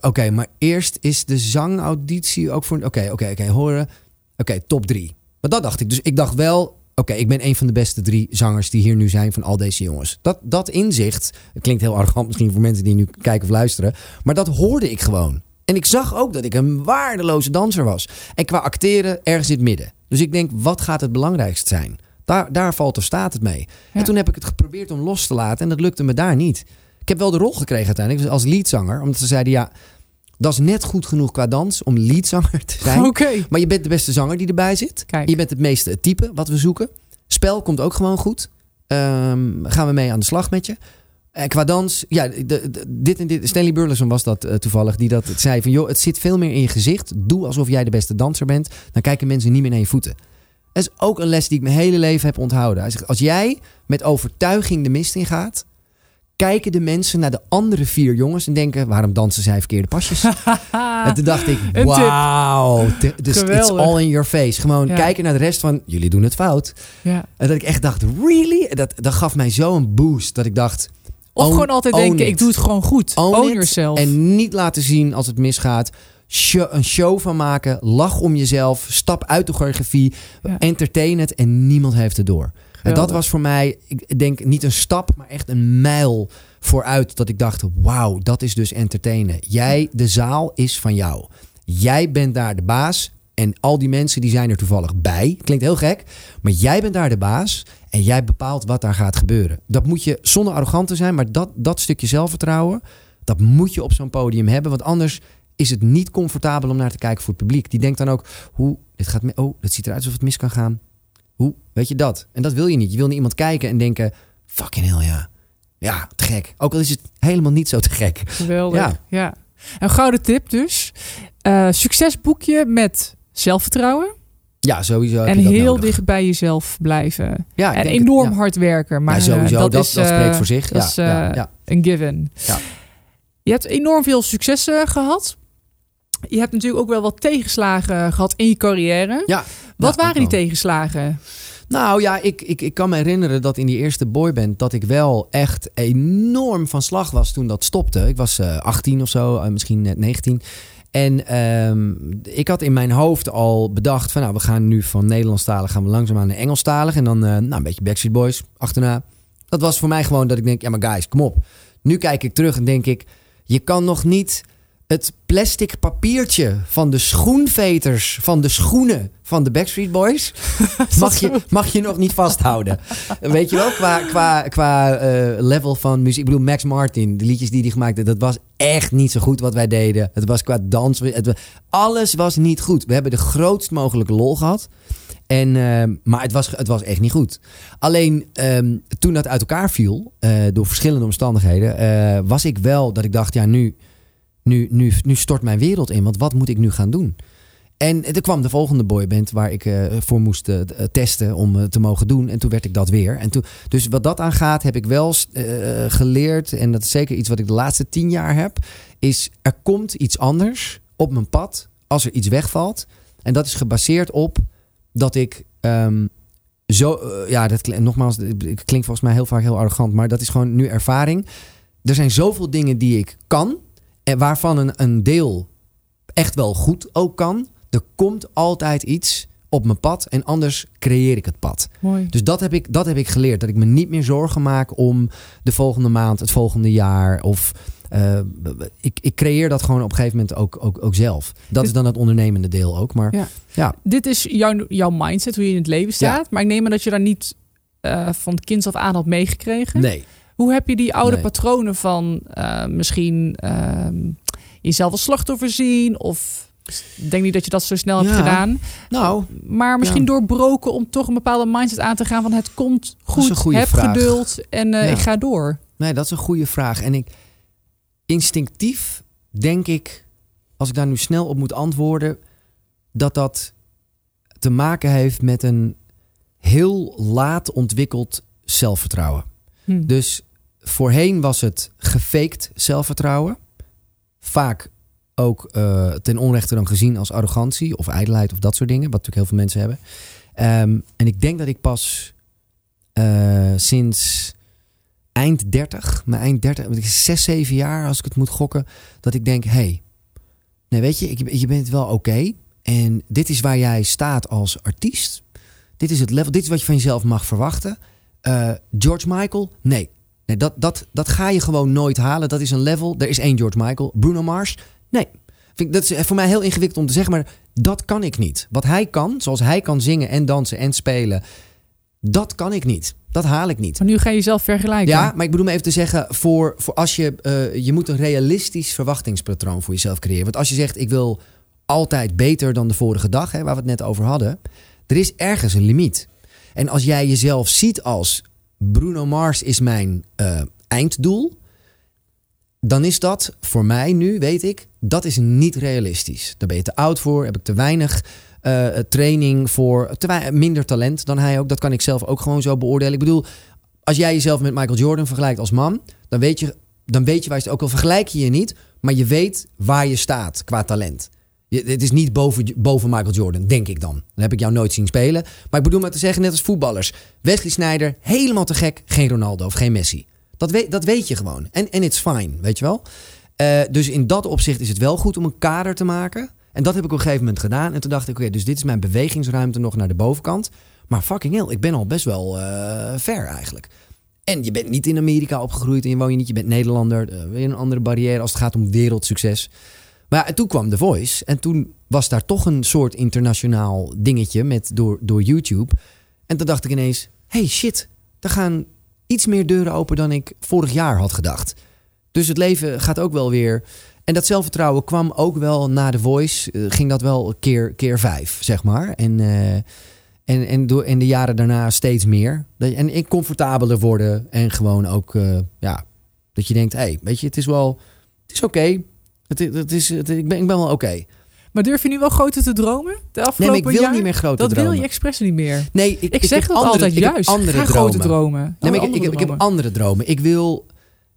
oké, maar eerst is de zangauditie ook voor... Oké, oké, oké, horen. Oké, top drie. Maar dat dacht ik. Dus ik dacht wel, oké, ik ben een van de beste drie zangers die hier nu zijn van al deze jongens. Dat, dat inzicht, het klinkt heel arrogant misschien voor mensen die nu kijken of luisteren, maar dat hoorde ik gewoon. En ik zag ook dat ik een waardeloze danser was. En qua acteren ergens in het midden. Dus ik denk, wat gaat het belangrijkst zijn? Daar, daar valt of staat het mee. Ja. En toen heb ik het geprobeerd om los te laten en dat lukte me daar niet. Ik heb wel de rol gekregen uiteindelijk als leadzanger. Omdat ze zeiden, ja, dat is net goed genoeg qua dans om leadzanger te zijn. Maar je bent de beste zanger die erbij zit. Kijk. Je bent het meeste het type wat we zoeken. Spel komt ook gewoon goed. Ehm, gaan we mee aan de slag met je. En qua dans, ja, de, de- dit en dit. Stanley Burleson was dat eh, toevallig, die dat zei van, joh, het zit veel meer in je gezicht. Doe alsof jij de beste danser bent. Dan kijken mensen niet meer naar je voeten. Dat is ook een les die ik mijn hele leven heb onthouden. Hij zegt, als jij met overtuiging de mist in gaat, kijken de mensen naar de andere vier jongens en denken, waarom dansen zij verkeerde pasjes? En toen dacht ik, Een wauw, dus it's all in your face. Gewoon Ja. kijken naar de rest van, jullie doen het fout. Ja. En dat ik echt dacht, really? Dat, dat gaf mij zo'n boost dat ik dacht, Of Own- gewoon altijd denken, it. ik doe het gewoon goed. Own Own, yourself. en niet laten zien als het misgaat. Show- een show van maken, lach om jezelf, stap uit de choreografie, Ja. entertain het en niemand heeft het door. En dat was voor mij, ik denk niet een stap, maar echt een mijl vooruit. Dat ik dacht, wauw, dat is dus entertainen. Jij, de zaal is van jou. Jij bent daar de baas. En al die mensen die zijn er toevallig bij. Klinkt heel gek. Maar jij bent daar de baas. En jij bepaalt wat daar gaat gebeuren. Dat moet je zonder arrogant te zijn. Maar dat, dat stukje zelfvertrouwen. Dat moet je op zo'n podium hebben. Want anders is het niet comfortabel om naar te kijken voor het publiek. Die denkt dan ook, hoe, dit gaat, mi- oh, het ziet eruit alsof het mis kan gaan. Hoe, weet je dat? En dat wil je niet. Je wil naar iemand kijken en denken, fucking hell ja. Ja, te gek. Ook al is het helemaal niet zo te gek. Geweldig. Ja. Ja. Een gouden tip dus. Eh, succesboekje met zelfvertrouwen. Ja, sowieso. en heel nodig. dicht bij jezelf blijven. Ja, en het, enorm ja. hard werken. Maar ja, eh, sowieso. dat, dat, is, dat eh, spreekt voor zich. Dat is een given. Ja. Je hebt enorm veel successen gehad. Je hebt natuurlijk ook wel wat tegenslagen gehad in je carrière. Ja, Wat ja, waren die tegenslagen? Nou ja, ik, ik, ik kan me herinneren dat in die eerste boyband... dat ik wel echt enorm van slag was toen dat stopte. Ik was eh 18 of zo, eh, misschien net 19. En ehm, ik had in mijn hoofd al bedacht van nou, we gaan nu van Nederlandstalig gaan we langzaamaan naar Engelstalig. En dan eh, nou, een beetje Backstreet Boys achterna. Dat was voor mij gewoon dat ik denk, ja maar guys, kom op. Nu kijk ik terug en denk ik, je kan nog niet het plastic papiertje van de schoenveters van de schoenen van de Backstreet Boys mag je, mag je nog niet vasthouden. Weet je wel, qua, qua, qua eh, level van muziek. Ik bedoel, Max Martin, de liedjes die hij gemaakt dat was echt niet zo goed wat wij deden. Het was qua dans, het, alles was niet goed. We hebben de grootst mogelijke lol gehad. En, uh, maar het was, het was echt niet goed. Alleen um, toen dat uit elkaar viel, uh, door verschillende omstandigheden, uh, was ik wel dat ik dacht, ja, nu, nu, nu, nu stort mijn wereld in. Want wat moet ik nu gaan doen? En er kwam de volgende boyband waar ik uh, voor moest uh, testen om te mogen doen. En toen werd ik dat weer. En toen, dus wat dat aangaat, heb ik wel geleerd. En dat is zeker iets wat ik de laatste tien jaar heb. Is er komt iets anders op mijn pad als er iets wegvalt. En dat is gebaseerd op dat ik um, zo. ja, dat nogmaals, het klinkt volgens mij heel vaak heel arrogant. Maar dat is gewoon nu ervaring. Er zijn zoveel dingen die ik kan. Waarvan een, een deel echt wel goed ook kan. Er komt altijd iets op mijn pad en anders creëer ik het pad. Mooi. Dus dat heb, ik, dat heb ik geleerd. Dat ik me niet meer zorgen maak om de volgende maand, het volgende jaar. Of uh, ik, ik creëer dat gewoon op een gegeven moment ook, ook, ook zelf. Dat is dan het ondernemende deel ook. Maar ja. ja. Dit is jouw, jouw mindset, hoe je in het leven staat. Ja. Maar ik neem aan dat je daar niet uh, van kind af aan had meegekregen. Nee. Hoe heb je die oude nee. patronen van uh, misschien jezelf als slachtoffer zien? Of denk niet dat je dat zo snel hebt gedaan. Nou, maar misschien ja. doorbroken om toch een bepaalde mindset aan te gaan van het komt goed, heb vraag. geduld en uh, Ja. ik ga door. Nee, dat is een goede vraag. En ik instinctief denk ik, als ik daar nu snel op moet antwoorden, dat dat te maken heeft met een heel laat ontwikkeld zelfvertrouwen. Hm. Dus voorheen was het gefaked zelfvertrouwen. Vaak ook uh, ten onrechte dan gezien als arrogantie of ijdelheid of dat soort dingen. Wat natuurlijk heel veel mensen hebben. Um, en ik denk dat ik pas uh, sinds eind 30, mijn eind 30, 6, 7 jaar als ik het moet gokken, dat ik denk, hé, hey, nee weet je, ik, je bent wel oké. En dit is waar jij staat als artiest. Dit is het level, dit is wat je van jezelf mag verwachten. Uh, George Michael, nee. Nee dat, dat, dat ga je gewoon nooit halen. Dat is een level. Er is één George Michael. Bruno Mars, Nee. Vind ik, dat is voor mij heel ingewikkeld om te zeggen, maar dat kan ik niet. Wat hij kan, zoals hij kan zingen en dansen en spelen, dat kan ik niet. Dat haal ik niet. Maar nu ga je jezelf vergelijken. Ja, maar ik bedoel me even te zeggen, voor, voor als je, uh, je moet een realistisch verwachtingspatroon voor jezelf creëren. Want als je zegt, ik wil altijd beter dan de vorige dag, hè, waar we het net over hadden, er is ergens een limiet. En als jij jezelf ziet als Bruno Mars is mijn uh, einddoel, dan is dat voor mij nu, weet ik, dat is niet realistisch. Daar ben je te oud voor, heb ik te weinig uh, training voor, te minder talent dan hij ook. Dat kan ik zelf ook gewoon zo beoordelen. Ik bedoel, als jij jezelf met Michael Jordan vergelijkt als man, dan weet je, dan weet je waar ook al vergelijk je je niet, maar je weet waar je staat qua talent. Het is niet boven, boven Michael Jordan, denk ik dan. Dan heb ik jou nooit zien spelen. Maar ik bedoel maar te zeggen, net als voetballers. Wesley Sneijder, helemaal te gek. Geen Ronaldo of geen Messi. Dat weet, dat weet je gewoon. En, en it's fine, weet je wel. Uh, dus in dat opzicht is het wel goed om een kader te maken. En dat heb ik op een gegeven moment gedaan. En toen dacht ik, oké, dus dit is mijn bewegingsruimte nog naar de bovenkant. Maar fucking hell, ik ben al best wel uh, ver eigenlijk. En je bent niet in Amerika opgegroeid en je woon je niet. Je bent Nederlander. Uh, weer een andere barrière als het gaat om wereldsucces. Maar en toen kwam The Voice. En toen was daar toch een soort internationaal dingetje met, door, door YouTube. En toen dacht ik ineens, hey shit, er gaan iets meer deuren open dan ik vorig jaar had gedacht. Dus het leven gaat ook wel weer. En dat zelfvertrouwen kwam ook wel na de voice. Uh, ging dat wel keer, keer vijf, zeg maar. En, uh, en, en door in de jaren daarna steeds meer. En ik comfortabeler worden. En gewoon ook, uh, ja, dat je denkt: hé, hey, weet je, het is wel. Het is oké. Het, het is, het, ik, ben, ik ben wel oké. Okay. Maar durf je nu wel groter te dromen? De afgelopen nee, ik wil jaar? niet meer groter dat dromen. wil je expres niet meer. Nee, ik, ik zeg ik dat andere, altijd ik juist. Andere Ga dromen. grote dromen. Nee, maar ik, ik, heb andere dromen. Ik wil,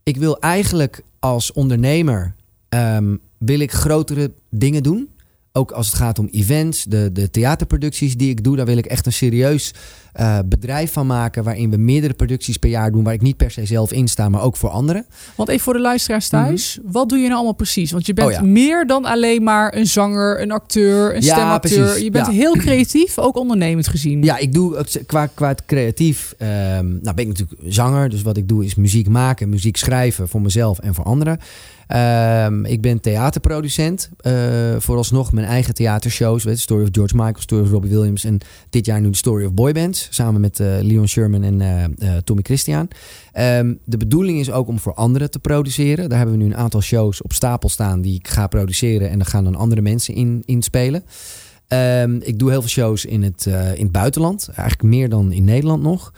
ik wil eigenlijk als ondernemer um, wil ik grotere dingen doen. ook als het gaat om events, de, de theaterproducties die ik doe, daar wil ik echt een serieus uh, bedrijf van maken. Waarin we meerdere producties per jaar doen. Waar ik niet per se zelf in sta, maar ook voor anderen. Want even voor de luisteraars thuis. Wat doe je nou allemaal precies? Want je bent oh meer dan alleen maar een zanger, een acteur, een ja, stemacteur. Precies. Je bent heel creatief, ook ondernemend gezien. Ja, ik doe qua, qua het creatief. Um, nou ben ik natuurlijk zanger. Dus wat ik doe is muziek maken, muziek schrijven voor mezelf en voor anderen. Um, ik ben theaterproducent. Uh, vooralsnog mijn eigen theatershows. Weet, Story of George Michael, Story of Robbie Williams. En dit jaar nu de Story of Boybands. Samen met uh, Leon Sherman en uh, Tommy Christian. Um, de bedoeling is ook om voor anderen te produceren. Daar hebben we nu een aantal shows op stapel staan die ik ga produceren. En daar gaan dan andere mensen in, in spelen. Um, ik doe heel veel shows in het, in het buitenland. Eigenlijk meer dan in Nederland nog.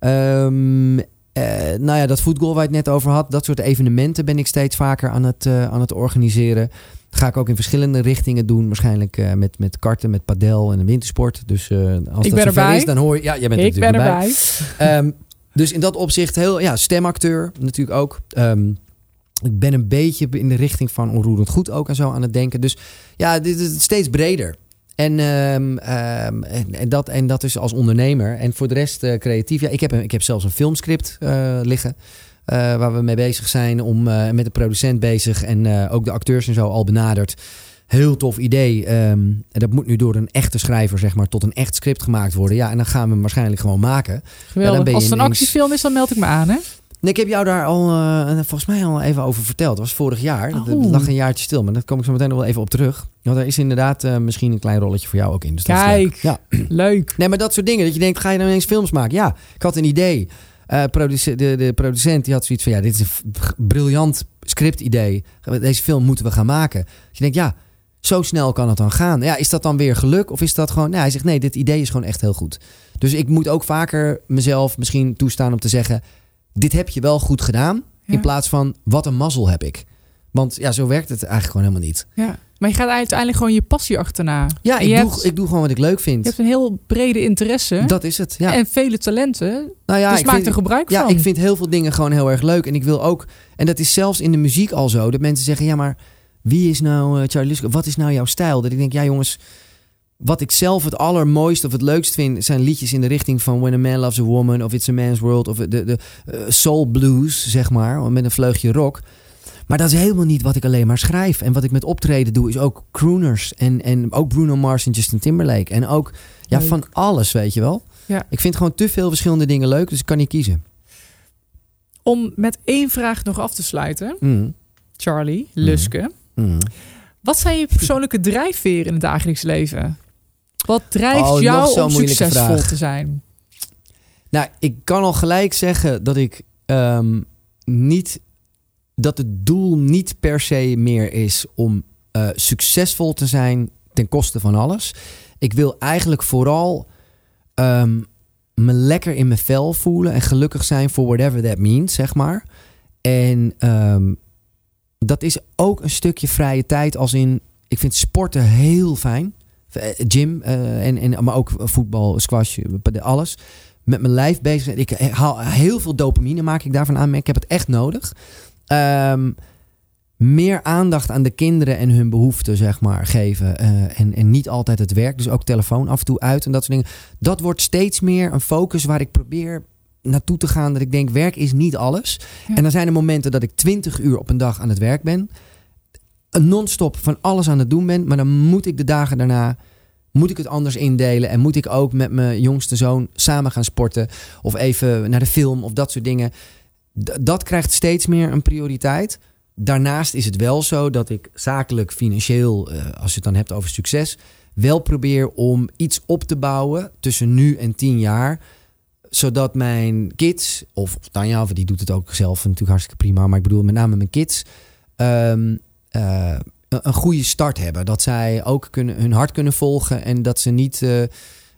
Um, uh, nou ja, dat voetbal waar je het net over had, dat soort evenementen ben ik steeds vaker aan het, uh, aan het organiseren. ga ik ook in verschillende richtingen doen. Waarschijnlijk uh, met, met karten, met padel en wintersport. Dus als ik dat zover is, dan hoor je... Ja, jij bent ik natuurlijk ben erbij. Um, dus in dat opzicht heel... Ja, stemacteur natuurlijk ook. Um, ik ben een beetje in de richting van onroerend goed ook en zo aan het denken. Dus ja, dit is steeds breder. En, um, en, dat, en dat is als ondernemer. En voor de rest uh, creatief. Ja, ik, heb ik heb zelfs een filmscript uh, liggen. Uh, waar we mee bezig zijn. Om met de producent bezig. En ook de acteurs en zo al benaderd. Heel tof idee. Um, dat moet nu door een echte schrijver, zeg maar, tot een echt script gemaakt worden. Ja, en dan gaan we hem waarschijnlijk gewoon maken. Geweldig. Als het een actiefilm is, dan meld ik me aan, hè? Nee, ik heb jou daar al uh, volgens mij al even over verteld. Dat was vorig jaar. Dat, lag een jaartje stil, maar daar kom ik zo meteen nog wel even op terug. Want er is inderdaad uh, misschien een klein rolletje voor jou ook in. Dus Kijk, ja. leuk. Nee, maar dat soort dingen. Dat je denkt, ga je dan ineens films maken? Ja, ik had een idee. Uh, produce de, de producent die had zoiets van, ja, dit is een briljant scriptidee. Deze film moeten we gaan maken. Dus je denkt, ja, zo snel kan het dan gaan. Ja, is dat dan weer geluk? Of is dat gewoon... Nou, hij zegt, nee, dit idee is gewoon echt heel goed. Dus ik moet ook vaker mezelf misschien toestaan om te zeggen dit heb je wel goed gedaan. In plaats van, wat een mazzel heb ik. Want ja, zo werkt het eigenlijk gewoon helemaal niet. Ja. Maar je gaat uiteindelijk gewoon je passie achterna. Ja, ik doe, ik doe gewoon wat ik leuk vind. Je hebt een heel brede interesse. Dat is het, ja. En vele talenten. Nou ja, dus ik maak er gebruik van. Ja, ik vind heel veel dingen gewoon heel erg leuk. En ik wil ook... En dat is zelfs in de muziek al zo. Dat mensen zeggen, ja, maar wie is nou uh, Charlie Luske? Wat is nou jouw stijl? Dat ik denk, ja jongens wat ik zelf het allermooiste of het leukst vind, zijn liedjes in de richting van When a Man Loves a Woman of It's a Man's World of de, de uh, soul blues, zeg maar, met een vleugje rock. Maar dat is helemaal niet wat ik alleen maar schrijf. En wat ik met optreden doe, is ook crooners. En, en ook Bruno Mars en Justin Timberlake. En ook ja, van alles, weet je wel. Ja. Ik vind gewoon te veel verschillende dingen leuk, dus ik kan niet kiezen. Om met één vraag nog af te sluiten. Mm. Charlie, Luske. Mm. mm. Wat zijn je persoonlijke drijfveren in het dagelijks leven? Wat drijft oh, jou om succesvol te zijn? Nou, ik kan al gelijk zeggen dat ik um, niet dat het doel niet per se meer is om uh, succesvol te zijn ten koste van alles. Ik wil eigenlijk vooral um, me lekker in mijn vel voelen en gelukkig zijn voor whatever that means, zeg maar. En um, dat is ook een stukje vrije tijd als in ik vind sporten heel fijn. Eh, gym, uh, en, en, maar ook voetbal, squash, alles. Met mijn lijf bezig. Ik haal heel veel dopamine, maak ik daarvan aan. Ik heb het echt nodig. Um, meer aandacht aan de kinderen en hun behoeften, zeg maar, geven. Uh, en, en niet altijd het werk. Dus ook telefoon af en toe uit en dat soort dingen. Dat wordt steeds meer een focus waar ik probeer naartoe te gaan. Dat ik denk, werk is niet alles. En dan zijn er momenten dat ik 20 uur op een dag aan het werk ben non-stop van alles aan het doen ben. Maar dan moet ik de dagen daarna moet ik het anders indelen. En moet ik ook met mijn jongste zoon samen gaan sporten. Of even naar de film of dat soort dingen. dat krijgt steeds meer een prioriteit. Daarnaast is het wel zo dat ik zakelijk, financieel, eh, als je het dan hebt over succes, wel probeer om iets op te bouwen tussen nu en tien jaar. Zodat mijn kids, of Tanja, die doet het ook zelf natuurlijk hartstikke prima. Maar ik bedoel met name mijn kids. Um, uh, een goede start hebben. Dat zij ook kunnen, hun hart kunnen volgen en dat ze niet uh,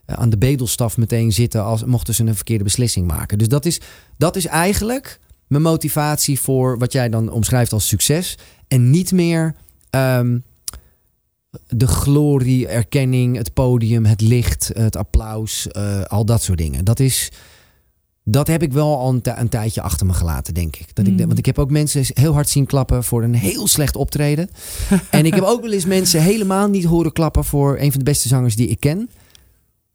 aan de bedelstaf meteen zitten als mochten ze een verkeerde beslissing maken. Dus dat is, dat is eigenlijk mijn motivatie voor wat jij dan omschrijft als succes. En niet meer um, de glorie, erkenning, het podium, het licht, het applaus, uh, al dat soort dingen. Dat is Dat heb ik wel al een, een tijdje achter me gelaten, denk ik. Dat ik de- Mm. want ik heb ook mensen heel hard zien klappen voor een heel slecht optreden. en ik heb ook wel eens mensen helemaal niet horen klappen voor een van de beste zangers die ik ken.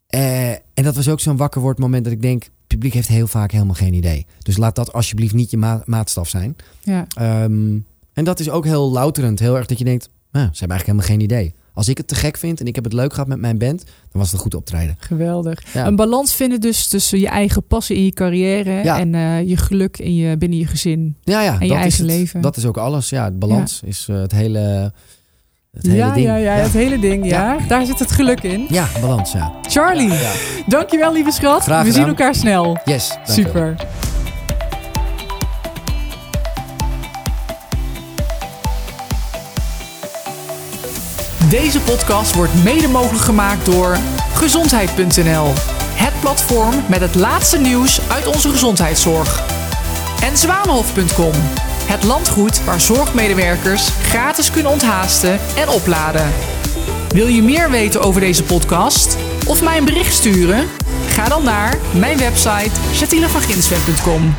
Eh, en dat was ook zo'n wakker word moment dat ik denk, het publiek heeft heel vaak helemaal geen idee. Dus laat dat alsjeblieft niet je ma- maatstaf zijn. Ja. Ehm, en dat is ook heel louterend. Heel erg dat je denkt, nou, ze hebben eigenlijk helemaal geen idee. Als ik het te gek vind en ik heb het leuk gehad met mijn band, dan was het een goed optreden. Geweldig. Ja. Een balans vinden dus tussen je eigen passie in je carrière Ja. en eh, je geluk in je, binnen je gezin. Ja, ja. En je dat is eigen het. leven. Dat is ook alles. Ja, het balans is eh, het hele, het hele ja, ding. ja, ja, het hele ding, ja. Daar zit het geluk in. Ja, balans, ja. Charlie, dankjewel lieve schat. Graag We zien elkaar snel. Yes. dankjewel. Super. Deze podcast wordt mede mogelijk gemaakt door gezondheid.nl. Het platform met het laatste nieuws uit onze gezondheidszorg. En zwanenhof.com. Het landgoed waar zorgmedewerkers gratis kunnen onthaasten en opladen. Wil je meer weten over deze podcast of mij een bericht sturen? Ga dan naar mijn website chatinevanginsweg.com.